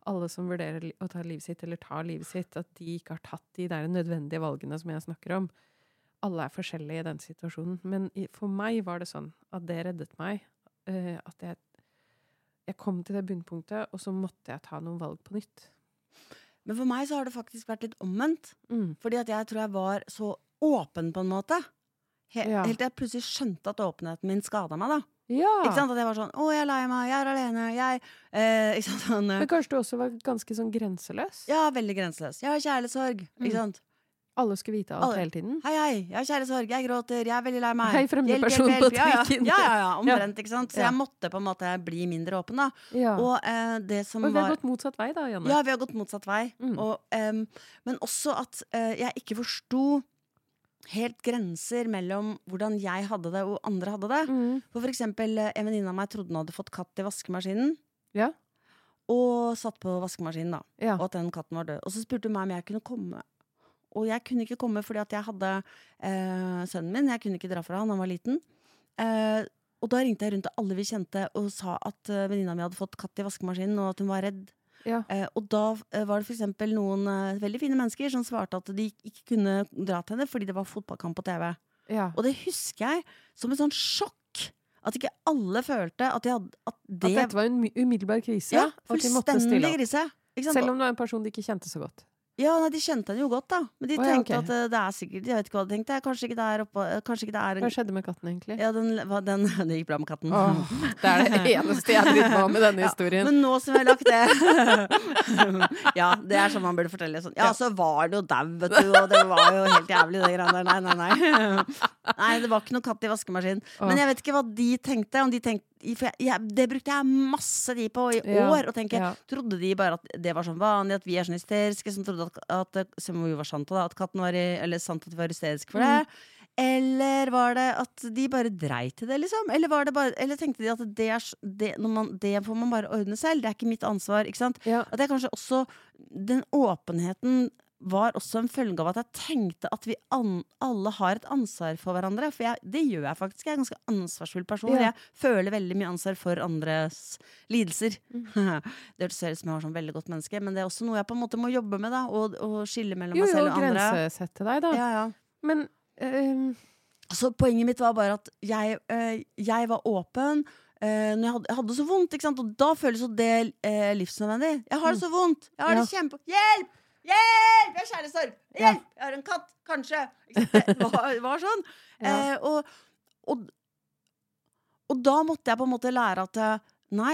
alle som vurderer å ta livet sitt, eller tar livet sitt, at de ikke har tatt de der nødvendige valgene som jeg snakker om. Alle er forskjellige i den situasjonen. Men for meg var det sånn at det reddet meg. Eh, at jeg, jeg kom til det bunnpunktet, og så måtte jeg ta noen valg på nytt. Men for meg så har det faktisk vært litt omvendt. Mm. Fordi at jeg tror jeg var så åpen på en måte. He Ja. Helt til jeg plutselig skjønte at åpenheten min skada meg. da Ja! Ikke sant? At jeg var sånn 'Å, jeg er lei meg. Jeg er alene. Jeg eh, Ikke sant? Sånn, eh, Men kanskje du også var ganske sånn grenseløs? ja, veldig grenseløs. Jeg har kjærlighetssorg. Mm. Ikke sant? Alle skulle vite alt Alle. hele tiden. Hei, hei, jeg har kjæresorg, jeg gråter, jeg er veldig lei meg. Hei, fremmede Hjelp, hjelp, person hjelp. på Ja, ja. trikken. Ja, ja, ja, omvendt, ikke sant. Så jeg måtte på en måte bli mindre åpen, da. Og, Og eh, det som vi har var gått motsatt vei, da, Janne. Ja, vi har gått motsatt vei. Mm. Og, um, men også at uh, jeg ikke forsto helt grenser mellom hvordan jeg hadde det og andre hadde det. Mm. For for eksempel, eh, en venninne av meg trodde hun hadde fått katt i vaskemaskinen. Ja. Og satt på vaskemaskinen, da. Ja. Og at den katten var død. Og så spurte hun meg om jeg kunne komme. Og jeg kunne ikke komme fordi at jeg hadde eh, sønnen min. Jeg kunne ikke dra fra han, han var liten. Eh, og da ringte jeg rundt til alle vi kjente og sa at uh, venninna mi hadde fått katt i vaskemaskinen, og at hun var redd. Ja. Eh, og da eh, var det eksempel noen eh, veldig fine mennesker som svarte at de ikke kunne dra til henne fordi det var fotballkamp på TV. ja. Og det husker jeg som et sånn sjokk. At ikke alle følte at, de hadde, at det At dette var en umiddelbar krise. ja, fullstendig krise. Selv om det var en person de ikke kjente så godt. Ja, nei, De kjente henne jo godt, da. Men de Å, ja, tenkte ok. at eh, det er sikkert Jeg vet ikke hva de tenkte. Kanskje ikke det er oppå eh, Kanskje ikke det er Hva skjedde med katten, egentlig? Ja, den, den, det gikk bra med katten. Oh, det er det eneste jeg bryr med i denne Ja, historien. Men nå som jeg har lagt det Ja, det er sånn man burde fortelle. Sånn. Ja, så var det jo dau, vet du, og det var jo helt jævlig, det greiene der. Nei, nei, nei. Nei, det var ikke noe katt i vaskemaskinen. Men jeg vet ikke hva de tenkte. Om de tenkte for jeg, jeg, det brukte jeg masse tid på i Ja, år. Og tenke, ja. Trodde de bare at det var sånn vanlig, at vi er sånn hysteriske, som trodde at, at var sant, da, at katten var i, Eller sant at vi var hysteriske for det. Mm. Eller var det at de bare dreit i det, liksom? Eller, var det bare, eller tenkte de at det, er, det, man, det får man bare ordne selv? Det er ikke mitt ansvar. Ikke sant? Ja. At jeg kanskje også Den åpenheten var også en følge av at jeg tenkte at vi alle har et ansvar for hverandre. For jeg, det gjør jeg faktisk. Jeg er en ganske ansvarsfull person. Ja. Jeg føler veldig mye ansvar for andres lidelser. Mm. det høres ut som jeg var sånn veldig godt menneske, men det er også noe jeg på en måte må jobbe med. da Og, og skille mellom Jo, meg selv og andre. Jo, grensesette deg, da. Ja, ja. Men ehm, Så poenget mitt var bare at jeg, eh, jeg var åpen. Uh, når jeg hadde, jeg hadde det så vondt, og da føles det uh, livsnødvendig. Jeg har det så vondt! Jeg har det Mm. Kjempe... Hjelp! Hjelp! Jeg har! Ja. Hjelp! Jeg har en katt! Kanskje! Det var, var sånn. Ja. Eh, og, og, og da måtte jeg på en måte lære at eh, nei,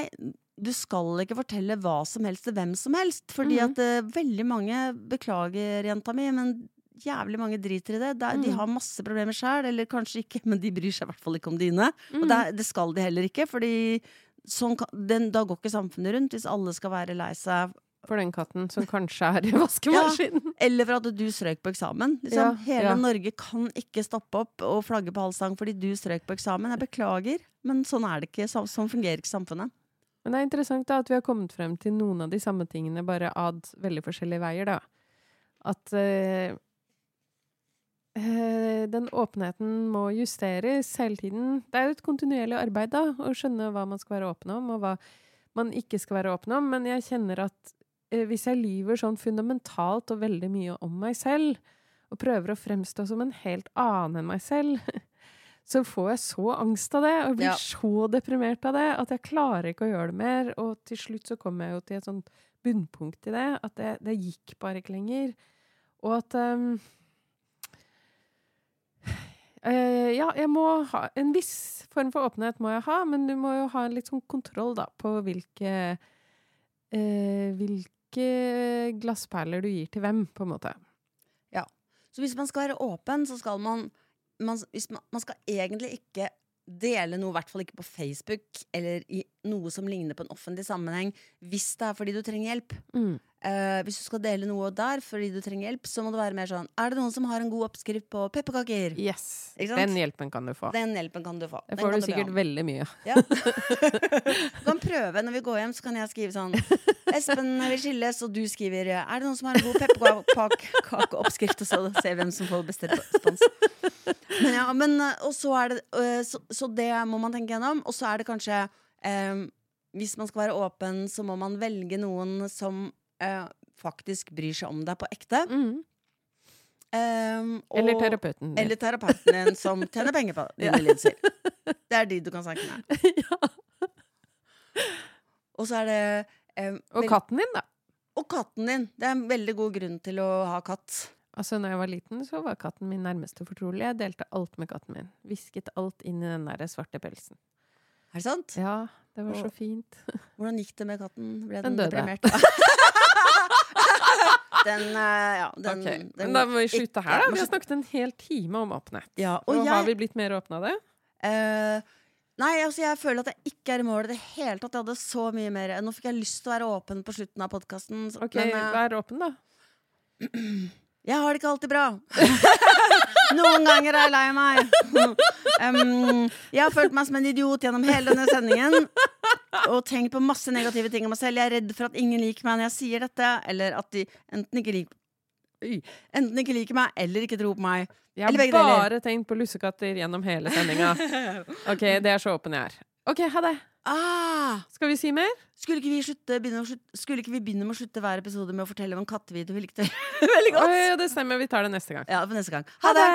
du skal ikke fortelle hva som helst til hvem som helst. Fordi mm. at uh, veldig mange Beklager, jenta mi, men jævlig mange driter i det. De, mm. De Mhm. har masse problemer sjøl, eller kanskje ikke, men de bryr seg i hvert fall ikke om dine. Og mm. det, det skal de heller ikke, fordi sånn, kan- den, da går ikke samfunnet rundt hvis alle skal være lei seg. For den katten som kanskje er i vaskemaskinen. Eller for at du strøk på eksamen. Liksom. Ja, Hele ja. Norge kan ikke stoppe opp og flagge på halvstang fordi du strøk på eksamen. Jeg beklager, men sånn det ikke. Så- Sånn fungerer ikke samfunnet. Men det er interessant da, at vi har kommet frem til noen av de samme tingene, bare ad veldig forskjellige veier. da. At øh, den åpenheten må justeres hele tiden. Det er jo et kontinuerlig arbeid da, å skjønne hva man skal være åpen om, og hva man ikke skal være åpen om. Men jeg kjenner at hvis jeg lyver sånn fundamentalt og veldig mye om meg selv, og prøver å fremstå som en helt annen enn meg selv, så får jeg så angst av det, og blir Ja. så deprimert av det, at jeg klarer ikke å gjøre det mer. Og til slutt så kom jeg jo til et sånt bunnpunkt i det, at det, det gikk bare ikke lenger. Og at um, Uh, Ja, jeg må ha En viss form for åpenhet må jeg ha, men du må jo ha en litt sånn kontroll, da, på hvilke uh, Hvilke glassperler du gir til hvem, på en måte. Ja. Så hvis man skal være åpen, så skal man, man, man, man skal egentlig ikke dele noe, i hvert fall ikke på Facebook, eller i noe som ligner på en offentlig sammenheng, hvis det er fordi du trenger hjelp. Eh, hvis du skal dele noe der fordi du trenger hjelp, så må det være mer sånn Er det noen som har en god oppskrift på pepperkaker? Yes! Den hjelpen kan du få. Den hjelpen kan du få. Det får du, du sikkert veldig mye. Ja. Du kan prøve når vi går hjem, så kan jeg skrive sånn Espen vil skilles, og du skriver Er det noen som har en god pepperkakeoppskrift? Og så ser vi hvem som får bestemt respons. Men ja, men øh, Og så er det øh, så, så det må man tenke gjennom. Og så er det kanskje eh, Hvis man skal være åpen, så må man velge noen som eh, faktisk bryr seg om deg på ekte. Mm. Um, Eller terapeuten din. Eller terapeuten din som tjener penger på dine Ja. lidelser. Det er de du kan snakke med. ja. Og så er det um, Og katten din, da. og katten din. Det er en veldig god grunn til å ha katt. Altså, når jeg var liten, så var katten min nærmeste fortrolig. Jeg delte alt med katten min. Hvisket alt inn i den der svarte pelsen. Er det sant? Ja, det var så fint. Hvordan gikk det med katten? Ble Den den, døde. deprimert? Den, eh, ja, den, okay. den Men da må vi slutte her, da. Vi har snakket en hel time om åpenhet. Ja, og og har vi blitt mer åpne av det? Uh, Nei, altså jeg føler at jeg ikke er i mål i det hele tatt. Jeg hadde så mye mer Nå fikk jeg lyst til å være åpen på slutten av podkasten. Ok, Vær åpen, da. Jeg har det ikke alltid bra. Noen ganger er jeg lei meg. Um, jeg har følt meg som en idiot gjennom hele denne sendingen. Og tenkt på masse negative ting om meg selv. Jeg er redd for at ingen liker meg når jeg sier dette. Eller at de enten ikke liker. Enten ikke liker meg, eller ikke tror på meg. Jeg har bare deler. tenkt på lussekatter gjennom hele sendinga. Ok, det er så åpen jeg er. Ok, ha det. Ah, Skal vi si mer? skulle, ikke vi slutte, begynne å slutte, skulle ikke vi begynne med å slutte hver episode med å fortelle om en kattevideo vi likte veldig godt? Oi, det stemmer. Vi tar det neste gang. Ja, for neste gang. Ha det!